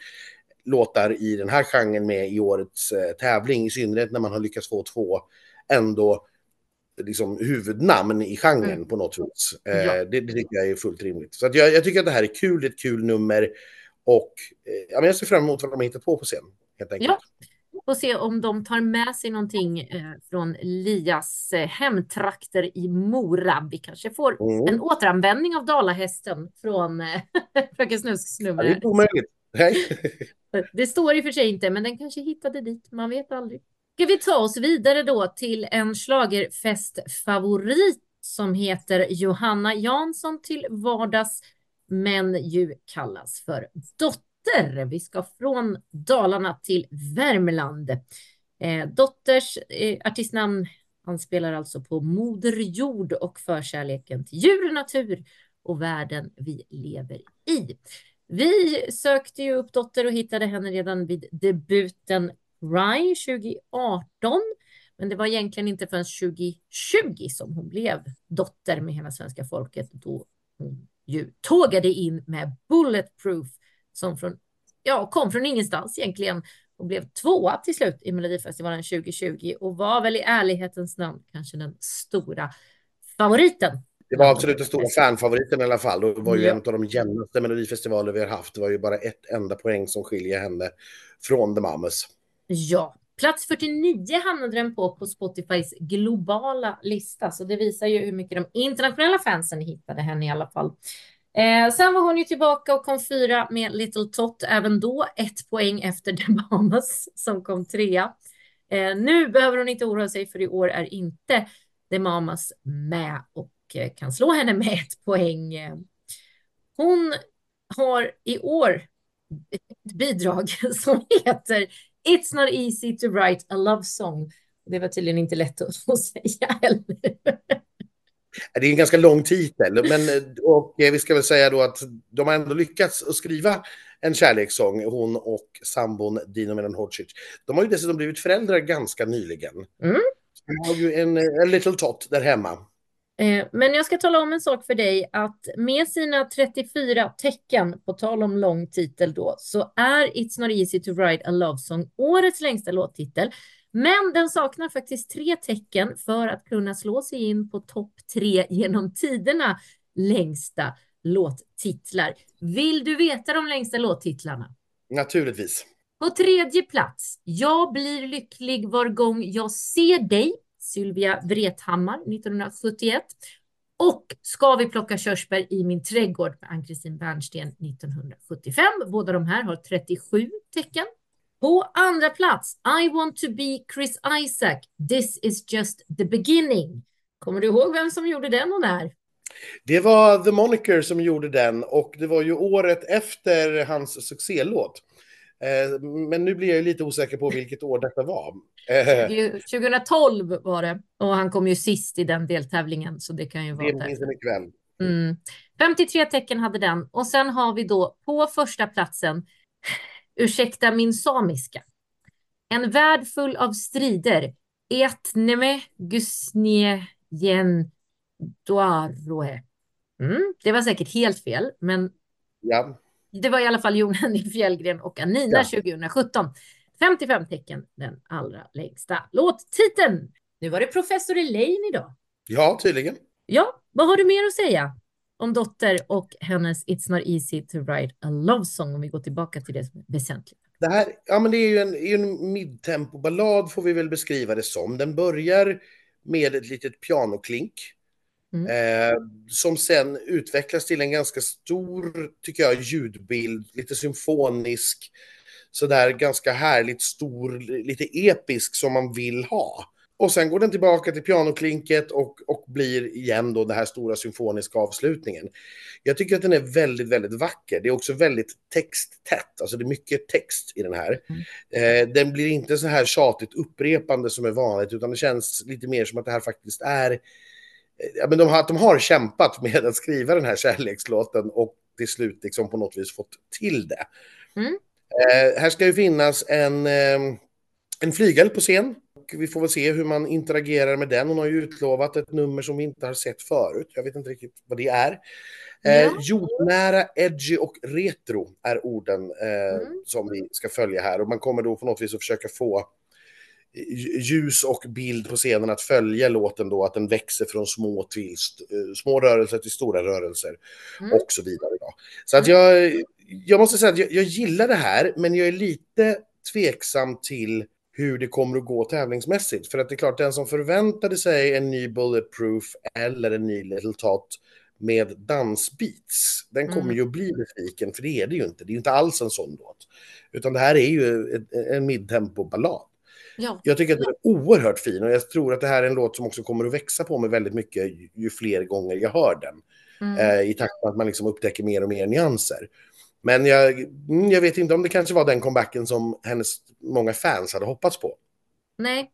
låtar i den här genren med i årets eh, tävling. I synnerhet när man har lyckats få två ändå liksom, huvudnamn i genren Mm. på något vis. Eh, Ja. det, det tycker jag är fullt rimligt. Så jag, jag tycker att det här är kul, det är ett kul nummer. Och eh, jag ser fram emot vad de har hittat på på scen. Helt enkelt. Ja. Får se om de tar med sig någonting eh, från Lias eh, hemtrakter i Mora. Vi kanske får Mm. en återanvändning av dalahästen från eh, Fröken Snusks Ja, det är nummer. omöjligt. Nej. Det står i och för sig inte, men den kanske hittade dit. Man vet aldrig. Ska vi ta oss vidare då till en schlagerfestfavorit som heter Johanna Jansson till vardags, men ju kallas för Dotter. Vi ska från Dalarna till Värmland. Eh, Dotters eh, artistnamn anspelar alltså på Moder Jord och förkärleken till djur, natur och världen vi lever i. Vi sökte ju upp Dotter och hittade henne redan vid debuten Rye 2018. Men det var egentligen inte förrän 2020 som hon blev dotter med hela svenska folket då hon ju tågade in med Bulletproof som från, ja, kom från ingenstans egentligen och blev tvåa till slut i Melodifestivalen 2020 och var väl i ärlighetens namn kanske den stora favoriten. Det var absolut den stora fanfavoriten i alla fall. Och det var ju Ja. en av de jämnaste melodifestivaler vi har haft. Det var ju bara ett enda poäng som skiljer henne från The Mamas. Ja, plats 49 hamnade den på på Spotifys globala lista, så det visar ju hur mycket de internationella fansen hittade henne i alla fall. Eh, sen var hon ju tillbaka och kom fyra med Little Tot, även då ett poäng efter The Mamas som kom trea. Eh, nu behöver hon inte oroa sig för i år är inte The Mamas med och eh, kan slå henne med ett poäng. Hon har i år ett bidrag som heter It's not easy to write a love song. Det var tydligen inte lätt att få säga heller. Det är en ganska lång titel, men och eh, vi ska väl säga då att de har ändå lyckats att skriva en kärlekssång, hon och sambon Dino Medan Hodzic. De har ju dessutom blivit föräldrar ganska nyligen. Mm. De har ju en, en little tot där hemma. Eh, Men jag ska tala om en sak för dig att med sina 34 tecken, på tal om lång titel då, så är It's not easy to write a love song årets längsta låttitel. Men den saknar faktiskt tre tecken för att kunna slå sig in på topp tre genom tiderna längsta låttitlar. Vill du veta de längsta låttitlarna? Naturligtvis. På tredje plats, Jag blir lycklig var gång jag ser dig, Sylvia Vrethammar 1971. Och Ska vi plocka körsbär i min trädgård med Ann-Kristin Bernsten 1975. Båda de här har 37 tecken. På andra plats, I want to be Chris Isaac. This is just the beginning. Kommer du ihåg vem som gjorde den och när? Det var The Moniker som gjorde den och det var ju året efter hans succélåt. Eh, men nu blir jag lite osäker på vilket år detta var. 2012 eh, var det och han kom ju sist i den deltävlingen så det kan ju vara det. minns jag mycket väl. Mm. 53 tecken hade den och sen har vi då på första platsen Ursäkta min samiska. En värld full av strider. Etneme gusnien doaroe. Mm, det var säkert helt fel, men ja. det var i alla fall Jon Henrik Fjällgren och Anina ja. 2017. 55 tecken, den allra längsta låttiteln. Nu var det professor Elaine idag. Ja, tydligen. Ja, vad har du mer att säga om Dotter och hennes It's not easy to write a love song om vi går tillbaka till det som är väsentligt. Det här, ja men det är ju en, en midtempo-ballad får vi väl beskriva det som. Den börjar med ett litet pianoklink Mm. Eh, som sen utvecklas till en ganska stor, tycker jag, ljudbild, lite symfonisk, sådär ganska härligt stor, lite episk som man vill ha. Och sen går den tillbaka till pianoklinket och, och blir igen då den här stora symfoniska avslutningen. Jag tycker att den är väldigt, väldigt vacker. Det är också väldigt texttätt, alltså det är mycket text i den här. Mm. Eh, den blir inte så här tjatigt upprepande som är vanligt, utan det känns lite mer som att det här faktiskt är ja, men de, har, de har kämpat med att skriva den här kärlekslåten och till slut liksom på något vis fått till det. Mm. Eh, här ska ju finnas en, eh, en flygel på scen. Och vi får väl se hur man interagerar med den. Hon har ju utlovat ett nummer som vi inte har sett förut. Jag vet inte riktigt vad det är. Eh, ja. Jordnära, edgy och retro är orden eh, mm. som vi ska följa här. Och man kommer då på något vis att försöka få ljus och bild på scenen att följa låten då, att den växer från små till eh, små rörelser till stora rörelser mm. och så vidare. Då. Så att mm. jag, jag måste säga att jag, jag gillar det här, men jag är lite tveksam till hur det kommer att gå tävlingsmässigt. För att det är klart, den som förväntade sig en ny Bulletproof eller en ny Little Tot med dansbeats, den kommer mm. ju att bli besviken, för det är det ju inte. Det är ju inte alls en sån låt. Utan det här är ju en midtempo-ballad. Ja. Jag tycker att den är oerhört fin och jag tror att det här är en låt som också kommer att växa på mig väldigt mycket ju, ju fler gånger jag hör den. Mm. Eh, I takt med att man liksom upptäcker mer och mer nyanser. Men jag, mm, jag vet inte om det kanske var den comebacken som hennes många fans hade hoppats på. Nej,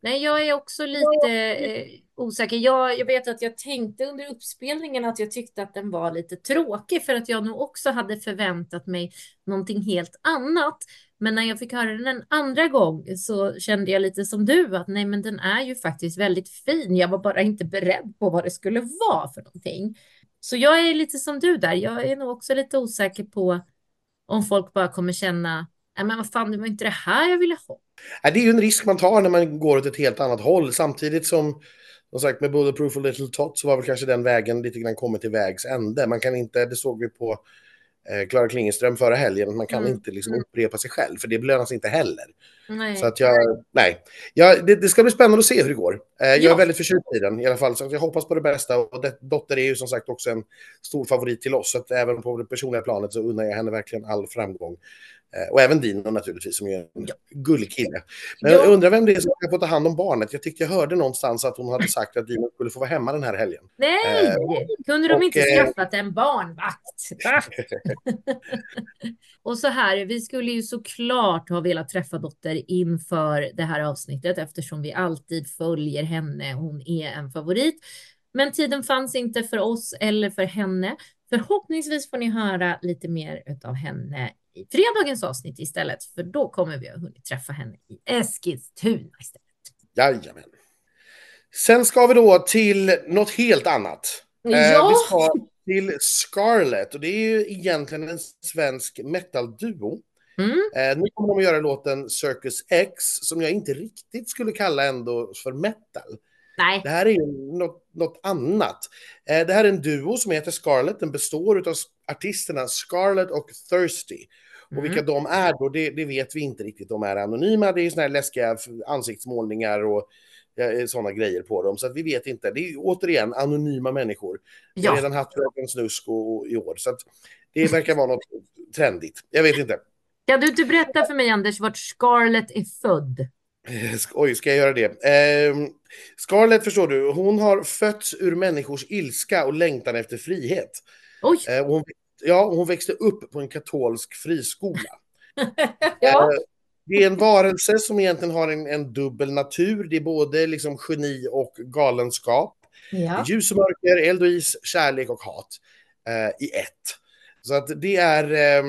Nej, jag är också lite eh, osäker. Jag, jag vet att jag tänkte under uppspelningen att jag tyckte att den var lite tråkig för att jag nog också hade förväntat mig någonting helt annat. Men när jag fick höra den en andra gång så kände jag lite som du att nej, men den är ju faktiskt väldigt fin. Jag var bara inte beredd på vad det skulle vara för någonting. Så jag är lite som du där. Jag är nog också lite osäker på om folk bara kommer känna, nej men vad fan, det var inte det här jag ville ha. Det är ju en risk man tar när man går åt ett helt annat håll, samtidigt som som sagt med Bulletproof och Little Tot så var väl kanske den vägen lite grann kommit till vägs ände. Man kan inte, det såg vi på Klara Klingenström förra helgen. Man kan mm. inte liksom mm. upprepa sig själv, för det belönas inte heller. Nej. Så att jag, nej. Ja, det, det, ska bli spännande att se hur det går. Eh, jag ja. är väldigt förtjust i den i alla fall, så jag hoppas på det bästa. Och det, Dotter är ju som sagt också en stor favorit till oss, så att även på det personliga planet så unnar jag henne verkligen all framgång. Eh, och även Dino naturligtvis, som är en ja. gullig kille. Men ja. jag undrar vem det är som ska få ta hand om barnet. Jag tyckte jag hörde någonstans att hon hade sagt att Dino skulle få vara hemma den här helgen. Nej, eh, kunde de och, inte eh, skaffat en barnvakt? och så här, vi skulle ju såklart ha velat träffa Dotter inför det här avsnittet eftersom vi alltid följer henne. Hon är en favorit. Men tiden fanns inte för oss eller för henne. Förhoppningsvis får ni höra lite mer av henne i fredagens avsnitt istället, för då kommer vi att hunnit träffa henne i Eskilstuna istället. Jajamän. Sen ska vi då till något helt annat. Eh, ja. Vi ska till Scarlett och det är ju egentligen en svensk metal-duo. Mm. Eh, nu kommer de att göra låten Circus X som jag inte riktigt skulle kalla ändå för metal. Nej. Det här är ju något, något annat. Eh, det här är en duo som heter Scarlett. Den består av artisterna Scarlett och Thirsty. Och vilka de är då, det, det, vet vi inte riktigt. De är anonyma, det är såna här läskiga ansiktsmålningar och sådana grejer på dem. Så att vi vet inte. Det är återigen anonyma människor. Ja. Redan haft Röken Snusk och, och, i år. Så att det verkar vara något trendigt. Jag vet inte. Kan du inte berätta för mig, Anders, vart Scarlett är född? Oj, ska jag göra det? Eh, Scarlett, förstår du, hon har fötts ur människors ilska och längtan efter frihet. Oj! Eh, hon, ja, hon växte upp på en katolsk friskola. ja. eh, det är en varelse som egentligen har en, en dubbel natur. Det är både liksom geni och galenskap. Ja. Ljus och mörker, eld och is, kärlek och hat eh, i ett. Så att det är, eh,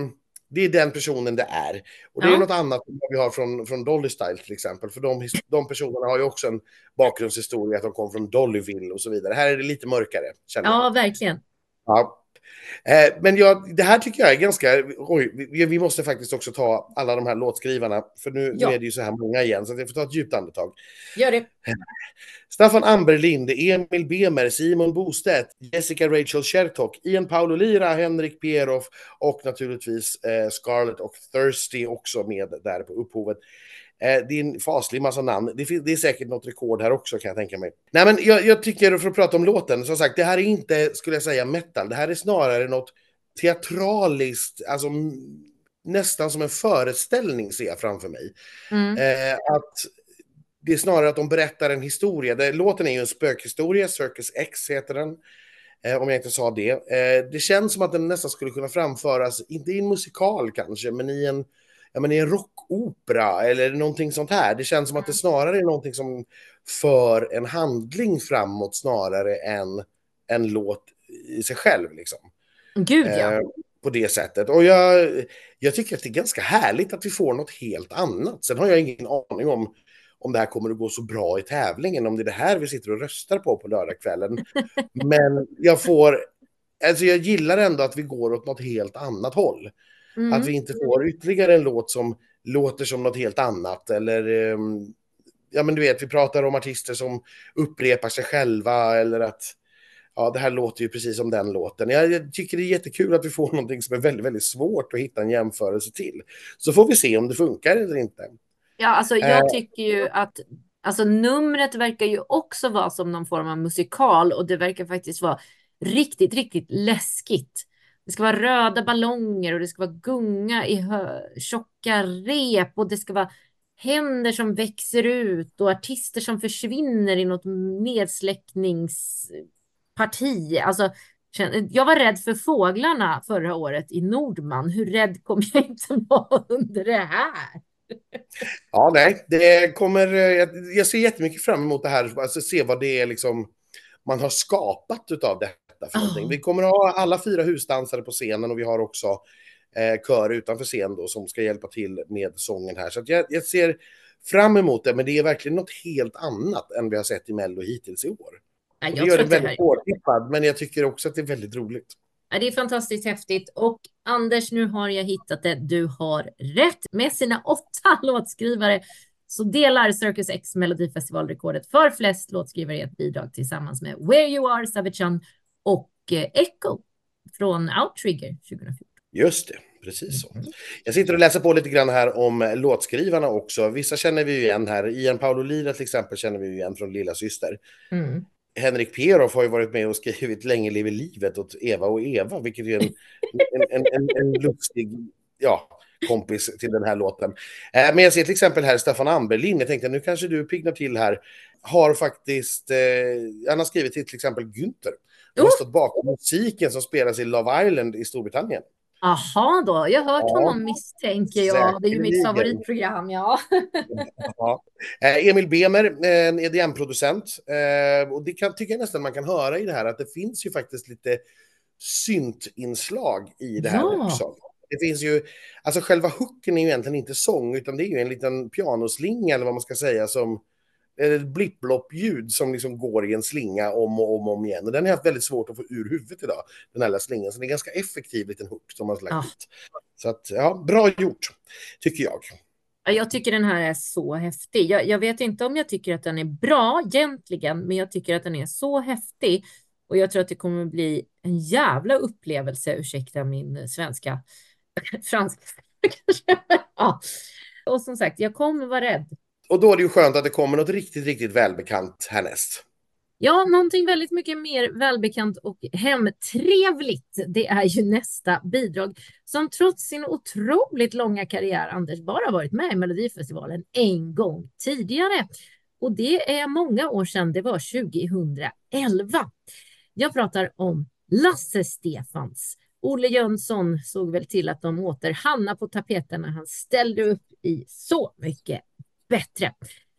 det är den personen det är. Och det ja. är något annat än vad vi har från, från Dolly Style till exempel. För de, de personerna har ju också en bakgrundshistoria, att de kom från Dollyville och så vidare. Här är det lite mörkare. ja, verkligen. Ja, men jag, det här tycker jag är ganska... Oj, vi, måste faktiskt också ta alla de här låtskrivarna, för nu, ja. nu är det ju så här många igen, så jag får ta ett djupt andetag. Gör det. Staffan Amberlind, Emil Bemer, Simon Bostedt, Jessica Rachel Chertok, Ian Paolo Lira, Henrik Pieroff och naturligtvis eh, Scarlett och Thirsty också med där på upphovet. Eh, det är en faslig massa namn. Det, det, är säkert något rekord här också kan jag tänka mig. Nej, men jag, jag, tycker, för att prata om låten, som sagt, det här är inte, skulle jag säga, metal. Det här är snarare något teatraliskt, alltså nästan som en föreställning ser jag framför mig. Mm. Eh, att det är snarare att de berättar en historia. Det, låten är ju en spökhistoria, Circus X heter den. Eh, om jag inte sa det. Eh, det känns som att den nästan skulle kunna framföras, inte i en musikal kanske, men i en ja, men i en rockopera eller någonting sånt här. Det känns som att det snarare är någonting som för en handling framåt snarare än en låt i sig själv. Liksom. Gud, ja. Eh, på det sättet. Och jag, jag tycker att det är ganska härligt att vi får något helt annat. Sen har jag ingen aning om om det här kommer att gå så bra i tävlingen, om det är det här vi sitter och röstar på på lördagskvällen. Men jag får, alltså jag gillar ändå att vi går åt något helt annat håll. Mm. Att vi inte får ytterligare en låt som låter som något helt annat. Eller, ehm, ja men du vet, vi pratar om artister som upprepar sig själva eller att ja, det här låter ju precis som den låten. Jag, jag, tycker det är jättekul att vi får någonting som är väldigt, väldigt svårt att hitta en jämförelse till. Så får vi se om det funkar eller inte. Ja, alltså jag eh. tycker ju att alltså numret verkar ju också vara som någon form av musikal och det verkar faktiskt vara riktigt, riktigt läskigt. Det ska vara röda ballonger och det ska vara gunga i tjocka rep och det ska vara händer som växer ut och artister som försvinner i något nedsläckningsparti. Alltså, jag var rädd för fåglarna förra året i Nordman. Hur rädd kommer jag inte vara under det här? Ja, nej, det kommer. Jag, ser jättemycket fram emot det här, alltså se vad det är liksom man har skapat av det detta för någonting. Vi kommer att ha alla fyra husdansare på scenen och vi har också eh, kör utanför scen då som ska hjälpa till med sången här. Så jag, jag, ser fram emot det, men det är verkligen något helt annat än vi har sett i Mello hittills i år. Ja, det gör det väldigt hårdtippad, men jag tycker också att det är väldigt roligt. Ja, det är fantastiskt häftigt. Och Anders, nu har jag hittat det. Du har rätt. Med sina åtta låtskrivare så delar Circus X Melodifestivalrekordet för flest låtskrivare i ett bidrag tillsammans med Where You Are, Savage och eh, Echo från Outrigger 2014. Just det, precis så. Mm. Jag sitter och läser på lite grann här om låtskrivarna också. Vissa känner vi ju igen här. Ian Paolo Lira till exempel känner vi ju igen från Lilla Syster. Mm. Henrik Peroff har ju varit med och skrivit Länge lever livet åt Eva och Eva, vilket är en, en, en, en, en lustig ja, kompis till den här låten. Eh, men jag ser till exempel här Staffan Amberlin, jag tänkte nu kanske du piggnar till här, har faktiskt, eh, han har skrivit till till exempel Günther. Han har stått bakom musiken som spelas i Love Island i Storbritannien. Jaha då, jag har hört ja, honom misstänker jag. Det är ju mitt favoritprogram, ja. ja. Eh, Emil Bemer, en EDM-producent. Eh, och det kan, tycker jag nästan man kan höra i det här att det finns ju faktiskt lite syntinslag i det här ja. också. Det finns ju, alltså själva hooken är ju egentligen inte sång, utan det är ju en liten pianoslinga eller vad man ska säga som ett blipplopp-ljud som liksom går i en slinga om och om, och om igen. Och den har jag haft väldigt svårt att få ur huvudet idag, den här slingan. Så det är en ganska effektiv liten hook som man har lagt ut. Så att, ja, bra gjort, tycker jag. Jag tycker den här är så häftig. Jag, jag, vet inte om jag tycker att den är bra egentligen, men jag tycker att den är så häftig. Och jag tror att det kommer bli en jävla upplevelse, ursäkta min svenska, fransk, ja. Och som sagt, jag kommer vara rädd. Och då är det ju skönt att det kommer något riktigt, riktigt välbekant härnäst. Ja, någonting väldigt mycket mer välbekant och hemtrevligt. Det är ju nästa bidrag som trots sin otroligt långa karriär, Anders, bara varit med i Melodifestivalen en gång tidigare. Och det är många år sedan, det var 2011. Jag pratar om Lasse Stefans. Olle Jönsson såg väl till att de åter hamnade på tapeten när han ställde upp i Så mycket bättre.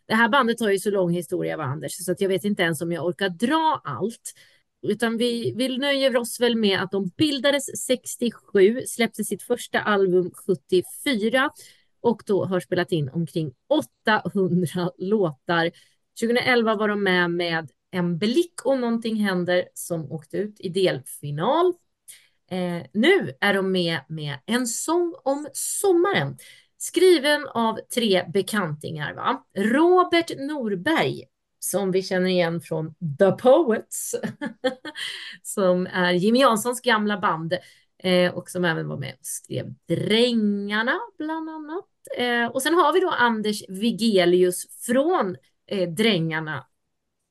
Det här bandet har ju så lång historia, va, Anders, så att jag vet inte ens om jag orkar dra allt. Utan vi, vi nöjer oss väl med att de bildades 67, släppte sitt första album 74 och då har spelat in omkring 800 låtar. 2011 var de med med En blick om någonting händer som åkte ut i delfinal. Eh, nu är de med med En sång om sommaren Skriven av tre bekantingar. Va? Robert Norberg, som vi känner igen från The Poets, som är Jimmy Janssons gamla band eh, och som även var med och skrev Drängarna bland annat. Eh, och sen har vi då Anders Vigelius från eh, Drängarna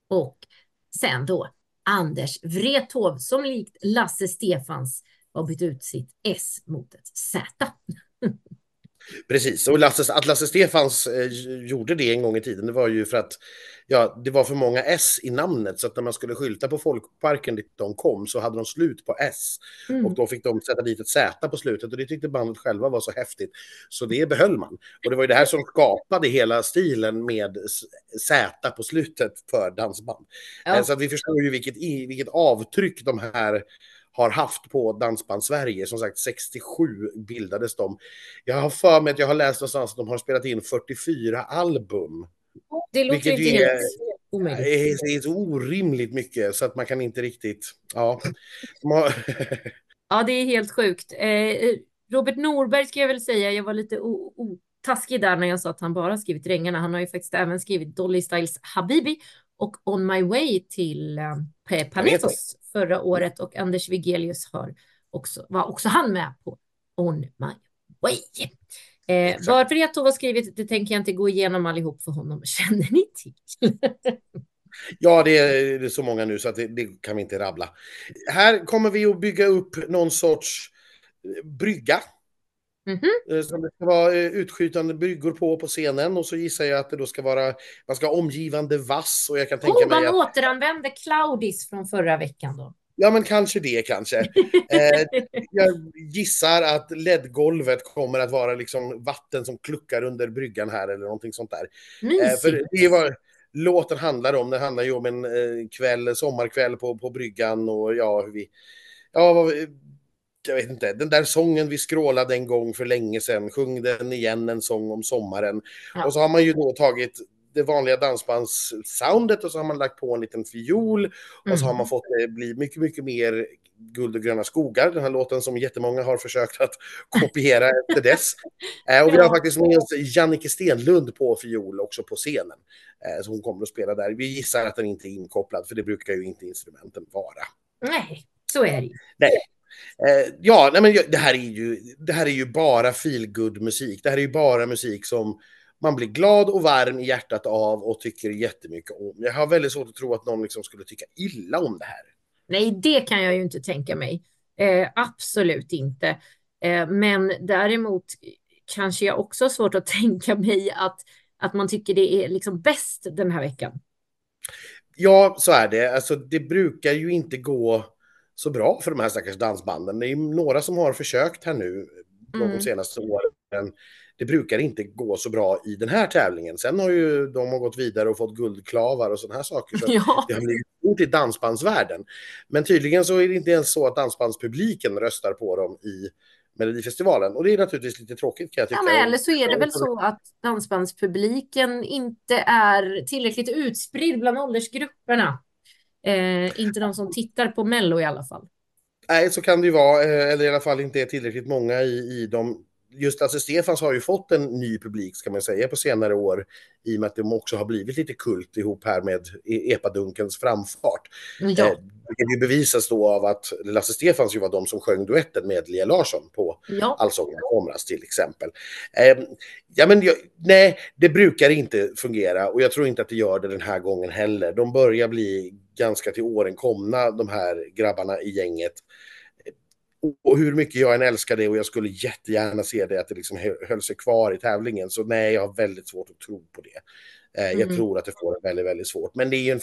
och sen då Anders Wrethov som likt Lasse Stefans har bytt ut sitt S mot ett Z. Precis, och Lasse, att Lasse Stefans eh, gjorde det en gång i tiden, det var ju för att ja, det var för många S i namnet, så att när man skulle skylta på Folkparken dit de kom så hade de slut på S. Mm. Och då fick de sätta dit ett Z på slutet och det tyckte bandet själva var så häftigt. Så det behöll man. Och det var ju det här som skapade hela stilen med Z på slutet för dansband. Ja. Eh, så att vi förstår ju vilket, vilket avtryck de här har haft på Dansband Sverige. Som sagt, 67 bildades de. Jag har för mig att jag har läst någonstans att de har spelat in 44 album. Det låter helt omöjligt. Det är så orimligt mycket så att man kan inte riktigt... Ja, ja det är helt sjukt. Eh, Robert Norberg ska jag väl säga, jag var lite otaskig där när jag sa att han bara skrivit Drängarna. Han har ju faktiskt även skrivit Dolly Styles Habibi och On My Way till eh, Panetos förra året och Anders Wigelius har också, var också han med på On My Way. Eh, varför Reto har skrivit det tänker jag inte gå igenom allihop för honom. Känner ni till? ja, det är, det är, så många nu så det, det, kan vi inte rabbla. Här kommer vi att bygga upp någon sorts brygga Mm -hmm. Som det ska vara eh, utskjutande bryggor på på scenen och så gissar jag att det då ska vara, man ska ha omgivande vass och jag kan tänka oh, mig att... återanvänder Claudis från förra veckan då. Ja, men kanske det kanske. eh, jag gissar att ledgolvet kommer att vara liksom vatten som kluckar under bryggan här eller någonting sånt där. Eh, för det var låten handlar om. Det handlar ju om en eh, kväll, sommarkväll på, på bryggan och ja, hur vi... Ja, jag vet inte, den där sången vi skrålade en gång för länge sedan, sjung den igen, en sång om sommaren. Ja. Och så har man ju då tagit det vanliga dansbandssoundet och så har man lagt på en liten fiol mm. och så har man mm. fått det bli mycket, mycket mer Guld och gröna skogar, den här låten som jättemånga har försökt att kopiera efter dess. Eh, och vi har faktiskt med oss Jannike Stenlund på fiol också på scenen. Eh, så hon kommer att spela där. Vi gissar att den inte är inkopplad, för det brukar ju inte instrumenten vara. Nej, så är det ju. Nej. Eh, ja, nej, men det här är ju, det här är ju bara feelgood musik. Det här är ju bara musik som man blir glad och varm i hjärtat av och tycker jättemycket om. Jag har väldigt svårt att tro att någon liksom skulle tycka illa om det här. Nej, det kan jag ju inte tänka mig. Eh, absolut inte. Eh, men däremot kanske jag också har svårt att tänka mig att, att man tycker det är liksom bäst den här veckan. Ja, så är det. Alltså, det brukar ju inte gå så bra för de här stackars dansbanden. Det är några som har försökt här nu mm. de senaste åren. Det brukar inte gå så bra i den här tävlingen. Sen har ju de har gått vidare och fått guldklavar och sådana här saker. Så ja. Det har blivit stort i dansbandsvärlden. Men tydligen så är det inte ens så att dansbandspubliken röstar på dem i Melodifestivalen. Och det är naturligtvis lite tråkigt kan jag tycka. Ja, men eller så är det väl så att dansbandspubliken inte är tillräckligt utspridd bland åldersgrupperna. Eh, inte de som tittar på Mello i alla fall. Nej, så kan det ju vara. Eh, eller i alla fall inte är tillräckligt många i, i de just Lasse Stefans har ju fått en ny publik, ska man säga, på senare år i och med att de också har blivit lite kult ihop här med E- epadunkens framfart. Ja. Eh, ju bevisas då av att Lasse Stefans ju var de som sjöng duetten med Lea Larsson på Ja. Allsången i somras till exempel. Eh, ja, men jag, nej, det brukar inte fungera och jag tror inte att det gör det den här gången heller. De börjar bli ganska till åren komna, de här grabbarna i gänget. Och hur mycket jag än älskar det och jag skulle jättegärna se det att det liksom hö- höll sig kvar i tävlingen. Så nej, jag har väldigt svårt att tro på det. Eh, Jag Mm. tror att det får det väldigt, väldigt svårt. Men det är, en,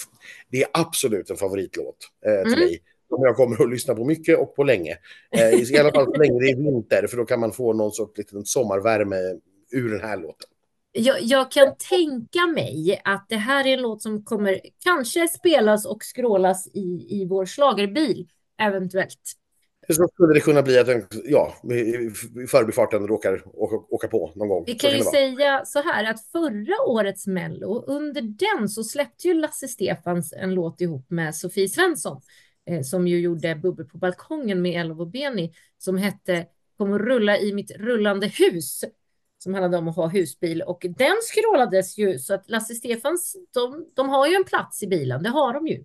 det är absolut en favoritlåt eh, till Mm. mig. Som jag kommer att lyssna på mycket och på länge. Eh, I alla fall så länge det är vinter, för då kan man få någon sorts liten sommarvärme ur den här låten. Jag, jag kan tänka mig att det här är en låt som kommer kanske spelas och skrålas i, i vår schlagerbil, eventuellt. Så skulle det kunna bli att den, ja, i förbifarten råkar åka, åka på någon gång. Vi kan ju säga så här att förra årets Mello, under den så släppte ju Lasse Stefans en låt ihop med Sofie Svensson, eh, som ju gjorde Bubbel på balkongen med Elov och Beni, som hette Kom och rulla i mitt rullande hus, som handlade om att ha husbil. Och den skrålades ju, så att Lasse Stefans, de, de har ju en plats i bilen, det har de ju.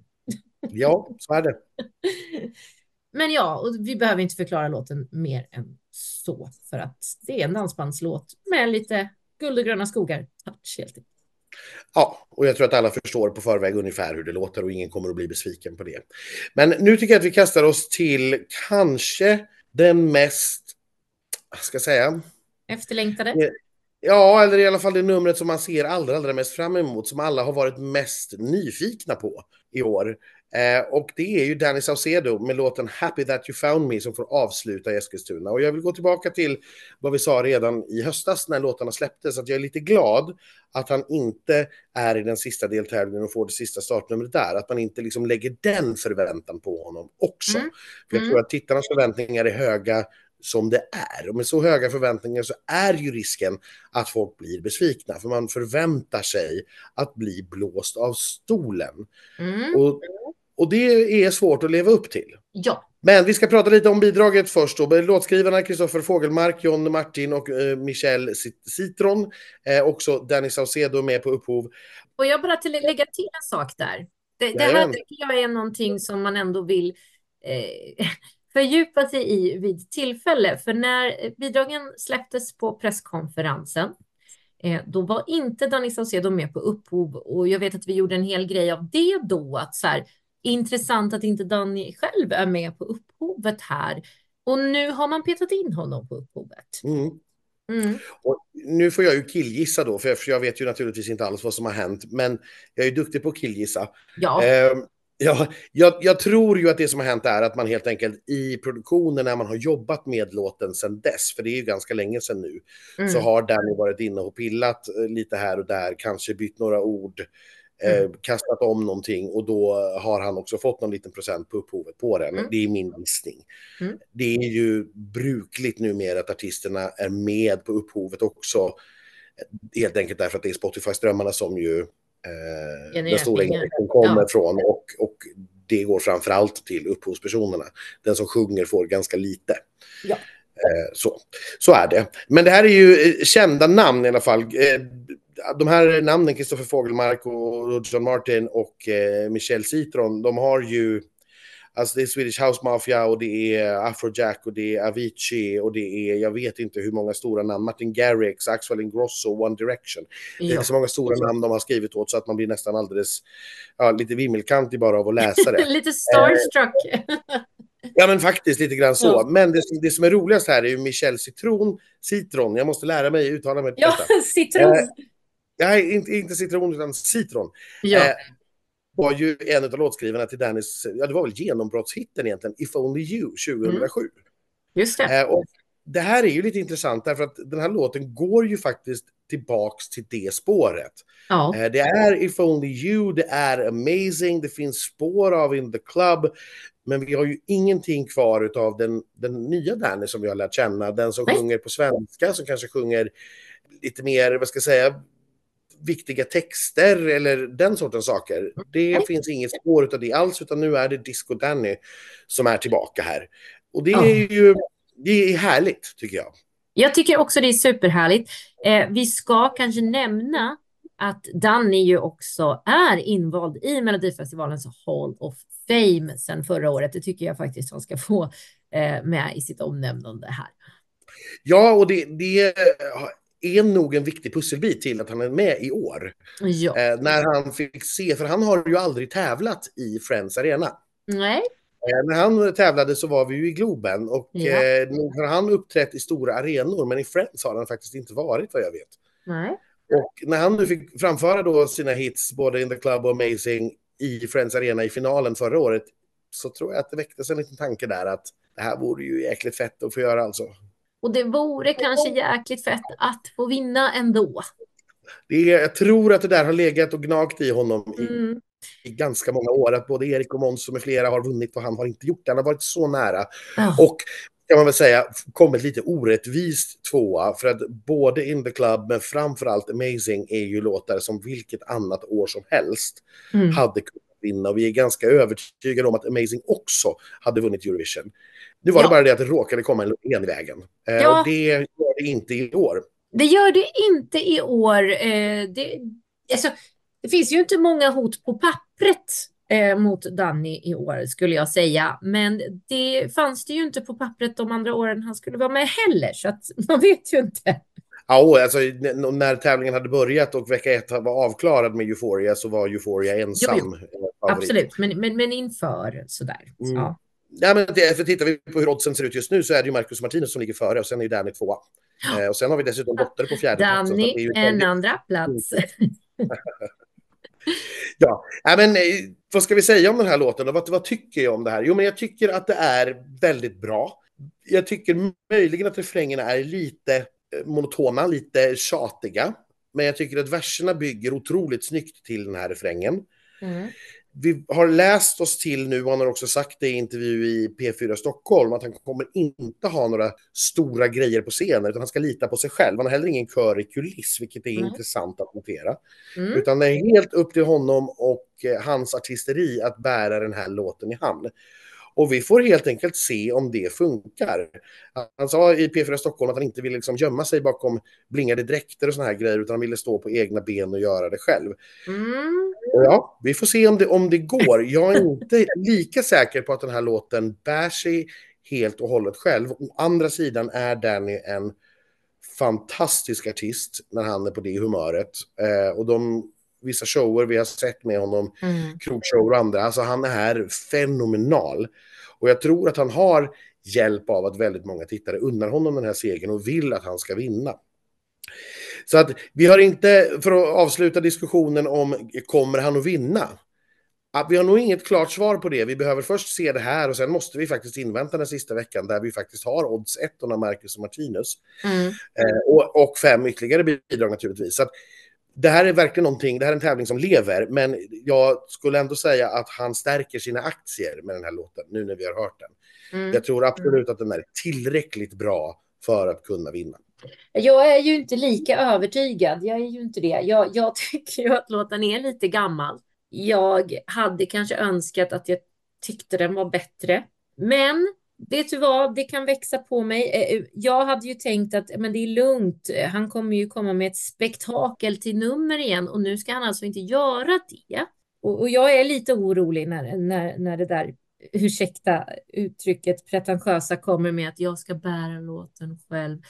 Ja, så är det. Men ja, och vi behöver inte förklara låten mer än så, för att det är en dansbandslåt med lite guld och gröna skogar touch helt enkelt. Ja, och jag tror att alla förstår på förväg ungefär hur det låter och ingen kommer att bli besviken på det. Men nu tycker jag att vi kastar oss till kanske den mest, vad ska jag säga, Efterlängtade. Ja. ja, eller i alla fall det numret som man ser allra, allra mest fram emot, som alla har varit mest nyfikna på i år. Eh, och det är ju Danny Saucedo med låten Happy That You Found Me som får avsluta i Eskilstuna. Och jag vill gå tillbaka till vad vi sa redan i höstas när låtarna släpptes, att jag är lite glad att han inte är i den sista deltävlingen och får det sista startnumret där. Att man inte liksom lägger den förväntan på honom också. Mm. För jag Mm. tror att tittarnas förväntningar är höga som det är. Och med så höga förväntningar så är ju risken att folk blir besvikna. För man förväntar sig att bli blåst av stolen. Mm. Och, och det är svårt att leva upp till. Ja, Men vi ska prata lite om bidraget först. Då. Låtskrivarna Kristoffer Fågelmark, John Martin och eh, Michel Cit- Citron. Eh, också Danny Saucedo med på upphov. och jag bara till lägga till en sak där. Det, det här tycker jag är någonting som man ändå vill eh, fördjupa sig i vid tillfälle. För när bidragen släpptes på presskonferensen, eh, då var inte Danny Saucedo med på upphov. Och jag vet att vi gjorde en hel grej av det då, att så här, intressant att inte Danny själv är med på upphovet här. Och nu har man petat in honom på upphovet. Mm. Mm. Och nu får jag ju killgissa då, för jag, vet ju naturligtvis inte alls vad som har hänt. Men jag är duktig på att killgissa. Ja, Eh, ja, jag, jag tror ju att det som har hänt är att man helt enkelt i produktionen när man har jobbat med låten sedan dess, för det är ju ganska länge sedan nu, så mm. har Danny varit inne och pillat eh, lite här och där, kanske bytt några ord, Mm. kastat om någonting och då har han också fått någon liten procent på upphovet på den. Mm. Det är min gissning. Mm. Det är ju brukligt numera att artisterna är med på upphovet också. Helt enkelt därför att det är Spotify-strömmarna som ju eh, den stora intäkten kommer Ja. från och, och det går framför allt till upphovspersonerna. Den som sjunger får ganska lite. Ja. Eh, så. så är det. Men det här är ju eh, kända namn i alla fall. Eh, de här namnen, Kristoffer Fågelmark och John Martin och eh, Michel Citron, de har ju Alltså det är Swedish House Mafia och det är Afrojack och det är Avicii och det är, jag vet inte hur många stora namn, Martin Garrix, Axel Ingrosso, One Direction. Det Ja. är så många stora namn de har skrivit åt så att man blir nästan alldeles, ja, lite vimmelkantig bara av att läsa det. Lite starstruck. Ja men faktiskt lite grann så. Ja. Men det, som- det som är roligast här är ju Michel Citron, Citron, jag måste lära mig uttala mig på Ja, detta. citron. Nej, inte, inte citron utan citron. Ja, Eh, var ju en av låtskrivarna till Dannys, ja det var väl genombrottshitten egentligen, If Only You 2007. just det. Eh, och det här är ju lite intressant därför att den här låten går ju faktiskt tillbaks till det spåret. Ja, Eh, det är If Only You, det är Amazing, det finns spår av In the Club, men vi har ju ingenting kvar av den, den nya Danny som vi har lärt känna, den som Nej. sjunger på svenska, som kanske sjunger lite mer, vad ska jag säga, viktiga texter eller den sortens saker. Det Nej. finns inget spår av det alls, utan nu är det Disco Danny som är tillbaka här. Och det är ju det är härligt, tycker jag. Jag tycker också det är superhärligt. Eh, vi ska kanske nämna att Danny ju också är invald i Melodifestivalens Hall of Fame sedan förra året. Det tycker jag faktiskt han ska få eh, med i sitt omnämnande här. Ja, och det, det är nog en viktig pusselbit till att han är med i år. Ja. Eh, när han fick se, för han har ju aldrig tävlat i Friends Arena. Nej, Eh, när han tävlade så var vi ju i Globen och Ja. eh, nog har han uppträtt i stora arenor, men i Friends har han faktiskt inte varit vad jag vet. nej. Och när han nu fick framföra då sina hits, både In the Club och Amazing, i Friends Arena i finalen förra året, så tror jag att det väcktes en liten tanke där att det här vore ju jäkligt fett att få göra alltså. Och det vore kanske jäkligt fett att få vinna ändå. Det är, jag tror att det där har legat och gnagt i honom i, Mm. i ganska många år, att både Erik och Måns och med flera har vunnit och han har inte gjort det. Han har varit så nära. Ja. Och kan man väl säga kommit lite orättvist tvåa för att både In the Club men framförallt Amazing är ju låtar som vilket annat år som helst Mm. hade kunnat vinna och vi är ganska övertygade om att Amazing också hade vunnit Eurovision. Nu var Ja. det bara det att det råkade komma en i vägen. Eh, Ja. Och det gör det inte i år. Det gör det inte i år. Eh, det, alltså, det finns ju inte många hot på pappret eh, mot Danny i år skulle jag säga. Men det fanns det ju inte på pappret de andra åren han skulle vara med heller. Så att man vet ju inte. Ja, alltså, när tävlingen hade börjat och vecka ett var avklarad med Euphoria så var Euphoria ensam. Jo, eh, favorit. Absolut, men, men, men inför sådär. Mm. Ja. Ja, men det, för tittar vi på hur oddsen ser ut just nu så är det ju Marcus Martinez som ligger före och sen är ju Danny tvåa. Eh, och sen har vi dessutom Dotter på fjärde plats. så att det är Danny, en väldigt- andra plats. Ja, ja men eh, vad ska vi säga om den här låten och vad, vad tycker jag om det här? Jo, men jag tycker att det är väldigt bra. Jag tycker möjligen att refrängerna är lite eh, monotona, lite tjatiga. Men jag tycker att verserna bygger otroligt snyggt till den här refrängen. Mm. Vi har läst oss till nu, och han har också sagt det i intervju i P4 Stockholm, att han kommer inte ha några stora grejer på scenen, utan han ska lita på sig själv. Han har heller ingen kör i kuliss, vilket är Mm. intressant att notera. Mm. Utan det är helt upp till honom och eh, hans artisteri att bära den här låten i hamn. Och vi får helt enkelt se om det funkar. Han sa i P4 Stockholm att han inte ville liksom gömma sig bakom blingade dräkter och såna här grejer, utan han ville stå på egna ben och göra det själv. Mm. Ja, vi får se om det, om det går. Jag är inte lika säker på att den här låten bär sig helt och hållet själv. Å andra sidan är Danny en fantastisk artist när han är på det humöret. Eh, och de vissa shower vi har sett med honom, Mm. krogshower och andra, alltså han är fenomenal. Och jag tror att han har hjälp av att väldigt många tittare unnar honom den här segern och vill att han ska vinna. Så att vi har inte, för att avsluta diskussionen om kommer han att vinna? Att vi har nog inget klart svar på det. Vi behöver först se det här och sen måste vi faktiskt invänta den sista veckan där vi faktiskt har odds 1 Marcus och Martinus. Mm. Eh, och, och fem ytterligare bidrag naturligtvis. Så att det här är verkligen någonting, det här är en tävling som lever, men jag skulle ändå säga att han stärker sina aktier med den här låten, nu när vi har hört den. Mm. Jag tror absolut att den är tillräckligt bra för att kunna vinna. Jag är ju inte lika övertygad. Jag är ju inte det. Jag, jag tycker ju att låten är lite gammal. Jag hade kanske önskat att jag tyckte den var bättre. Men vet du vad, det kan växa på mig. Eh, eh, jag hade ju tänkt att men det är lugnt. Eh, han kommer ju komma med ett spektakel till nummer igen och nu ska han alltså inte göra det. Och, och jag är lite orolig när, när, när det där, ursäkta uttrycket, pretentiösa kommer med att jag ska bära låten själv.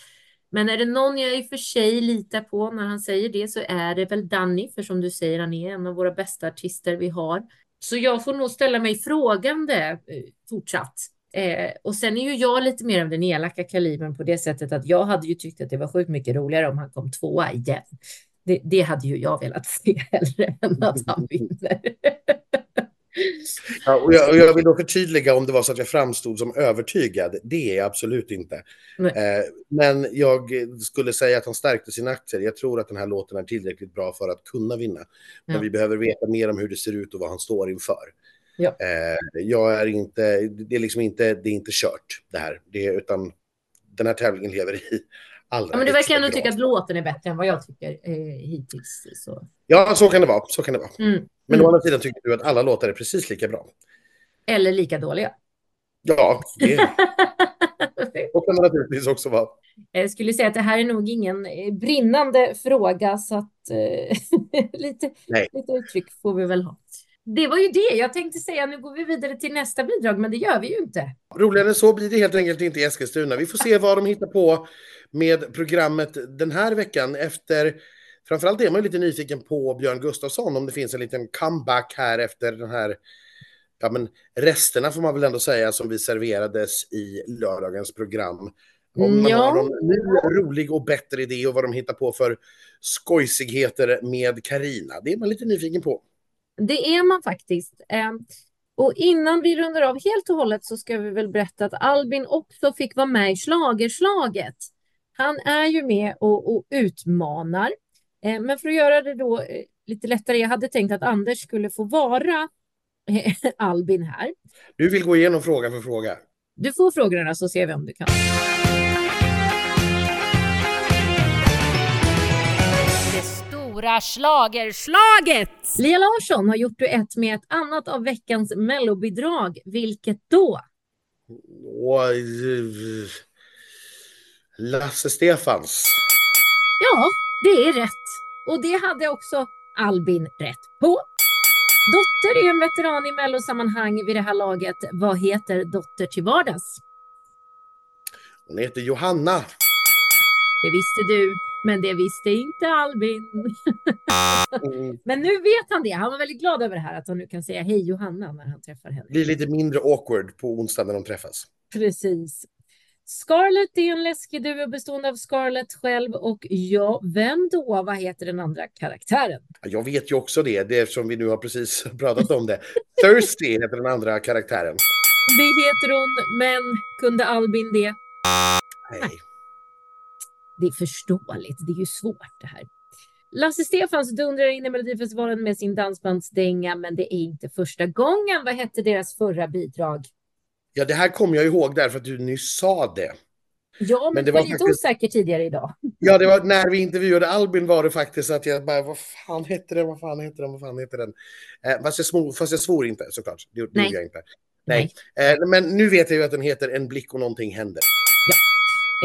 Men är det någon jag i och för sig litar på när han säger det så är det väl Danny, för som du säger, han är en av våra bästa artister vi har. Så jag får nog ställa mig frågande fortsatt. Eh, och sen är ju jag lite mer av den elaka kalibern på det sättet att jag hade ju tyckt att det var sjukt mycket roligare om han kom tvåa igen. Det, det hade ju jag velat se hellre än att han vinner. Ja, och, jag, och jag vill då förtydliga om det var så att jag framstod som övertygad. Det är jag absolut inte. Eh, men jag skulle säga att han stärkte sina aktier. Jag tror att den här låten är tillräckligt bra för att kunna vinna. Men Ja. vi behöver veta mer om hur det ser ut och vad han står inför. Ja. Eh, jag är inte, det är liksom inte, det är inte kört det här. Det utan den här tävlingen lever i allra Ja, men du verkar ändå tycka att låten är bättre än vad jag tycker eh, hittills. Så. Ja, så kan det vara. Så kan det vara. Mm. Men Mm. å andra sidan tycker du att alla låtar är precis lika bra. Eller lika dåliga. Ja, det, Så kan det naturligtvis också vara. Jag skulle säga att det här är nog ingen eh, brinnande fråga, så att eh, lite, lite uttryck får vi väl ha. Det var ju det. Jag tänkte säga nu går vi vidare till nästa bidrag, men det gör vi ju inte. Roligare än så blir det helt enkelt inte i Eskilstuna. Vi får se vad de hittar på med programmet den här veckan efter Framförallt är man lite nyfiken på Björn Gustafsson, om det finns en liten comeback här efter den här ja, men resterna får man väl ändå säga som vi serverades i lördagens program. Om man ja. har någon ny, rolig och bättre idé och vad de hittar på för skojsigheter med Karina. Det är man lite nyfiken på. Det är man faktiskt. Ehm, och innan vi rundar av helt och hållet så ska vi väl berätta att Albin också fick vara med i Slagerslaget. Han är ju med och, och utmanar. Ehm, men för att göra det då eh, lite lättare, jag hade tänkt att Anders skulle få vara Albin här. Du vill gå igenom fråga för fråga? Du får frågorna så ser vi om du kan. Stora slagerslaget! Lia Larsson har gjort duett med ett annat av veckans mellobidrag. Vilket då? Lasse Stefans. Ja, det är rätt. Och det hade också Albin rätt på. Dotter är en veteran i mellosammanhang vid det här laget. Vad heter Dotter till vardags? Hon heter Johanna. Det visste du, men det visste inte Albin. Mm. men nu vet han det. Han var väldigt glad över det här, att han nu kan säga hej Johanna när han träffar henne. Det blir lite mindre awkward på onsdag när de träffas. Precis. Scarlett är en läskig duo bestående av Scarlett själv och ja, vem då? Vad heter den andra karaktären? Jag vet ju också det, det eftersom vi nu har precis pratat om det. Thirsty heter den andra karaktären. Det heter hon, men kunde Albin det? Nej. Det är förståeligt, det är ju svårt det här. Lasse Stefans dundrar in i Melodifestivalen med sin dansbandsdänga, men det är inte första gången. Vad hette deras förra bidrag? Ja, det här kommer jag ihåg därför att du nyss sa det. Ja, men, men det var, var lite faktiskt... osäker tidigare idag. Ja, det var när vi intervjuade Albin var det faktiskt att jag bara, vad fan hette den, vad fan hette den, vad fan hette den? Eh, fast, jag smor, fast jag svor inte såklart, det, det gjorde jag inte. Nej. Nej. Eh, men nu vet jag ju att den heter En blick och någonting händer.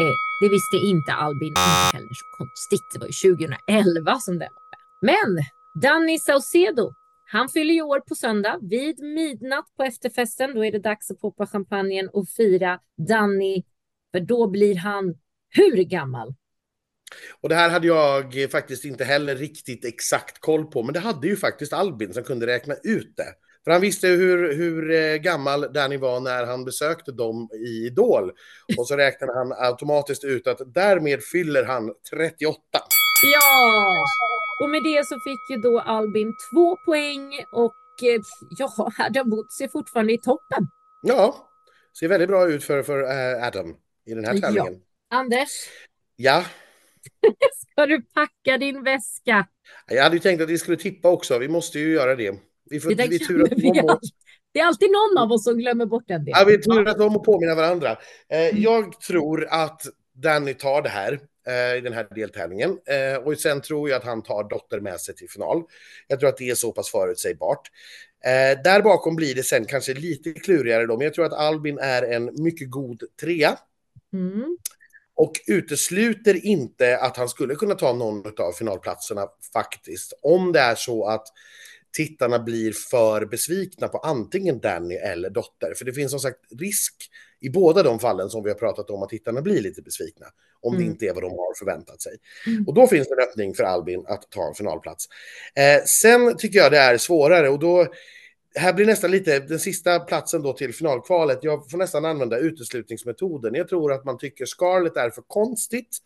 Eh, det visste inte Albin, inte heller så konstigt. Det var ju 2011 som den var med. Men Danny Saucedo han fyller ju år på söndag vid midnatt på efterfesten. Då är det dags att poppa champagnen och fira Danny, för då blir han hur gammal? Och det här hade jag faktiskt inte heller riktigt exakt koll på, men det hade ju faktiskt Albin som kunde räkna ut det. För han visste hur, hur eh, gammal Danny var när han besökte dem i Idol. Och så räknade han automatiskt ut att därmed fyller han 38. Ja! Och med det så fick ju då Albin två poäng och eh, ja, Adam Woods är fortfarande i toppen. Ja, ser väldigt bra ut för, för uh, Adam i den här tävlingen. Ja. Anders? Ja? Ska du packa din väska? Jag hade ju tänkt att vi skulle tippa också. Vi måste ju göra det. Vi får, det, vi turas vi om det är alltid någon av oss som glömmer bort en del. Ja, vi turas om att påminna varandra. Eh, jag tror att Danny tar det här. Eh, i den här deltävlingen. Eh, och sen tror jag att han tar Dotter med sig till final. Jag tror att det är så pass förutsägbart. Eh, där bakom blir det sen kanske lite klurigare då, men jag tror att Albin är en mycket god trea. Mm. Och utesluter inte att han skulle kunna ta någon av finalplatserna faktiskt. Om det är så att tittarna blir för besvikna på antingen Danny eller Dotter. För det finns som sagt risk i båda de fallen som vi har pratat om att tittarna blir lite besvikna. Om mm. det inte är vad de har förväntat sig. Mm. Och då finns det en öppning för Albin att ta en finalplats. Eh, sen tycker jag det är svårare och då här blir nästan lite den sista platsen då till finalkvalet. Jag får nästan använda uteslutningsmetoden. Jag tror att man tycker Scarlett är för konstigt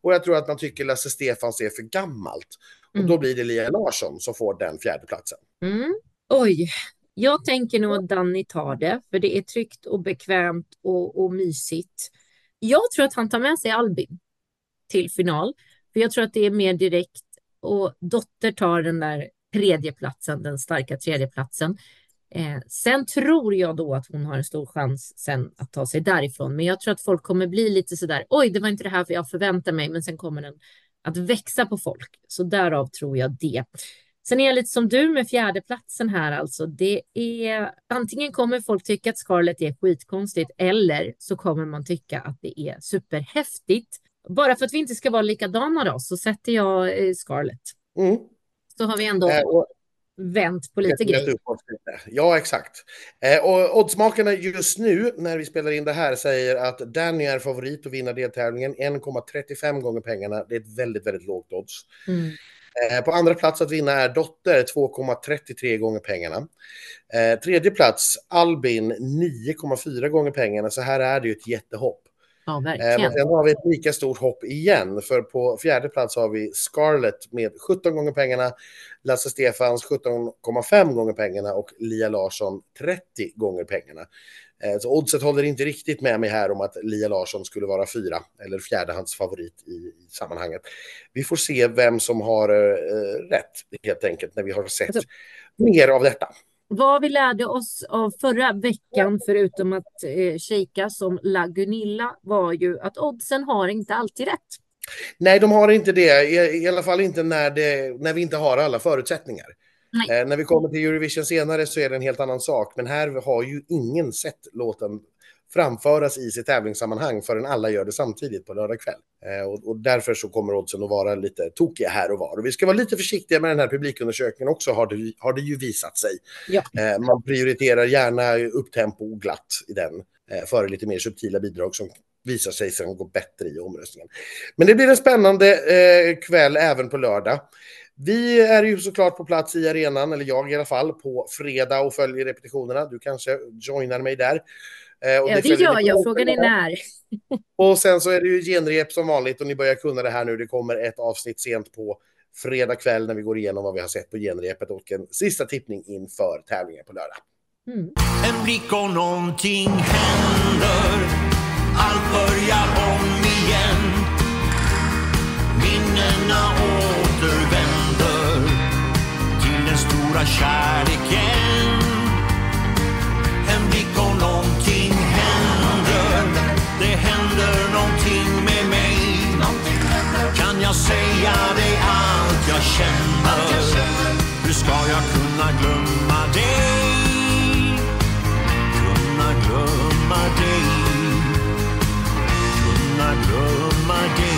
och jag tror att man tycker Lasse Stefans är för gammalt. Mm. Och då blir det Lia Larsson som får den fjärde platsen. Mm. Oj, jag tänker nog att Danny tar det, för det är tryggt och bekvämt och, och mysigt. Jag tror att han tar med sig Albin till final, för jag tror att det är mer direkt och Dotter tar den där tredjeplatsen, den starka tredjeplatsen. Eh, sen tror jag då att hon har en stor chans sen att ta sig därifrån, men jag tror att folk kommer bli lite så där. Oj, det var inte det här för jag förväntar mig, men sen kommer den att växa på folk. Så därav tror jag det. Sen är jag lite som du med fjärdeplatsen här alltså. Det är antingen kommer folk tycka att Scarlett är skitkonstigt eller så kommer man tycka att det är superhäftigt. Bara för att vi inte ska vara likadana då så sätter jag eh, Scarlett. Mm. Så har vi ändå Eh, och- vänt på lite grejer. Ja, exakt. Eh, och oddsmakarna just nu, när vi spelar in det här, säger att Danny är favorit att vinna deltävlingen. 1,35 gånger pengarna. Det är ett väldigt, väldigt lågt odds. Mm. Eh, på andra plats att vinna är Dotter, 2,33 gånger pengarna. Eh, tredje plats, Albin, 9,4 gånger pengarna. Så här är det ju ett jättehopp. Ja, Eh, men verkligen. sen har vi ett lika stort hopp igen, för på fjärde plats har vi Scarlett med 17 gånger pengarna, Lasse Stefans 17,5 gånger pengarna och Lia Larsson 30 gånger pengarna. Eh, Så oddset håller inte riktigt med mig här om att Lia Larsson skulle vara fyra eller fjärdehandsfavorit i, i sammanhanget. Vi får se vem som har eh, rätt helt enkelt när vi har sett Alltså- mer av detta. Vad vi lärde oss av förra veckan, förutom att eh, kika som La Gunilla, var ju att oddsen har inte alltid rätt. Nej, de har inte det. I, i alla fall inte när, det, när vi inte har alla förutsättningar. Eh, när vi kommer till Eurovision senare så är det en helt annan sak. Men här har ju ingen sett låten framföras i sitt tävlingssammanhang förrän alla gör det samtidigt på lördag kväll. Eh, och, och därför så kommer oddsen att vara lite tokiga här och var. Och vi ska vara lite försiktiga med den här publikundersökningen också, har det, har det ju visat sig. Ja. Eh, man prioriterar gärna upptempo och glatt i den, eh, före lite mer subtila bidrag som visar sig sen gå bättre i omröstningen. Men det blir en spännande eh, kväll även på lördag. Vi är ju såklart på plats i arenan, eller jag i alla fall, på fredag och följer repetitionerna. Du kanske joinar mig där. Eh, och Ja, det följer gör jag. Frågan är när. Och sen så är det ju genrep som vanligt och ni börjar kunna det här nu. Det kommer ett avsnitt sent på fredag kväll när vi går igenom vad vi har sett på genrepet och en sista tippning inför tävlingen på lördag. Mm. En blick och någonting händer Allt börjar om igen Minnena återvänder Till den stora kärleken jag säga dig allt jag känner. Hur ska jag kunna glömma dig. Kunna glömma dig. Kunna glömma dig.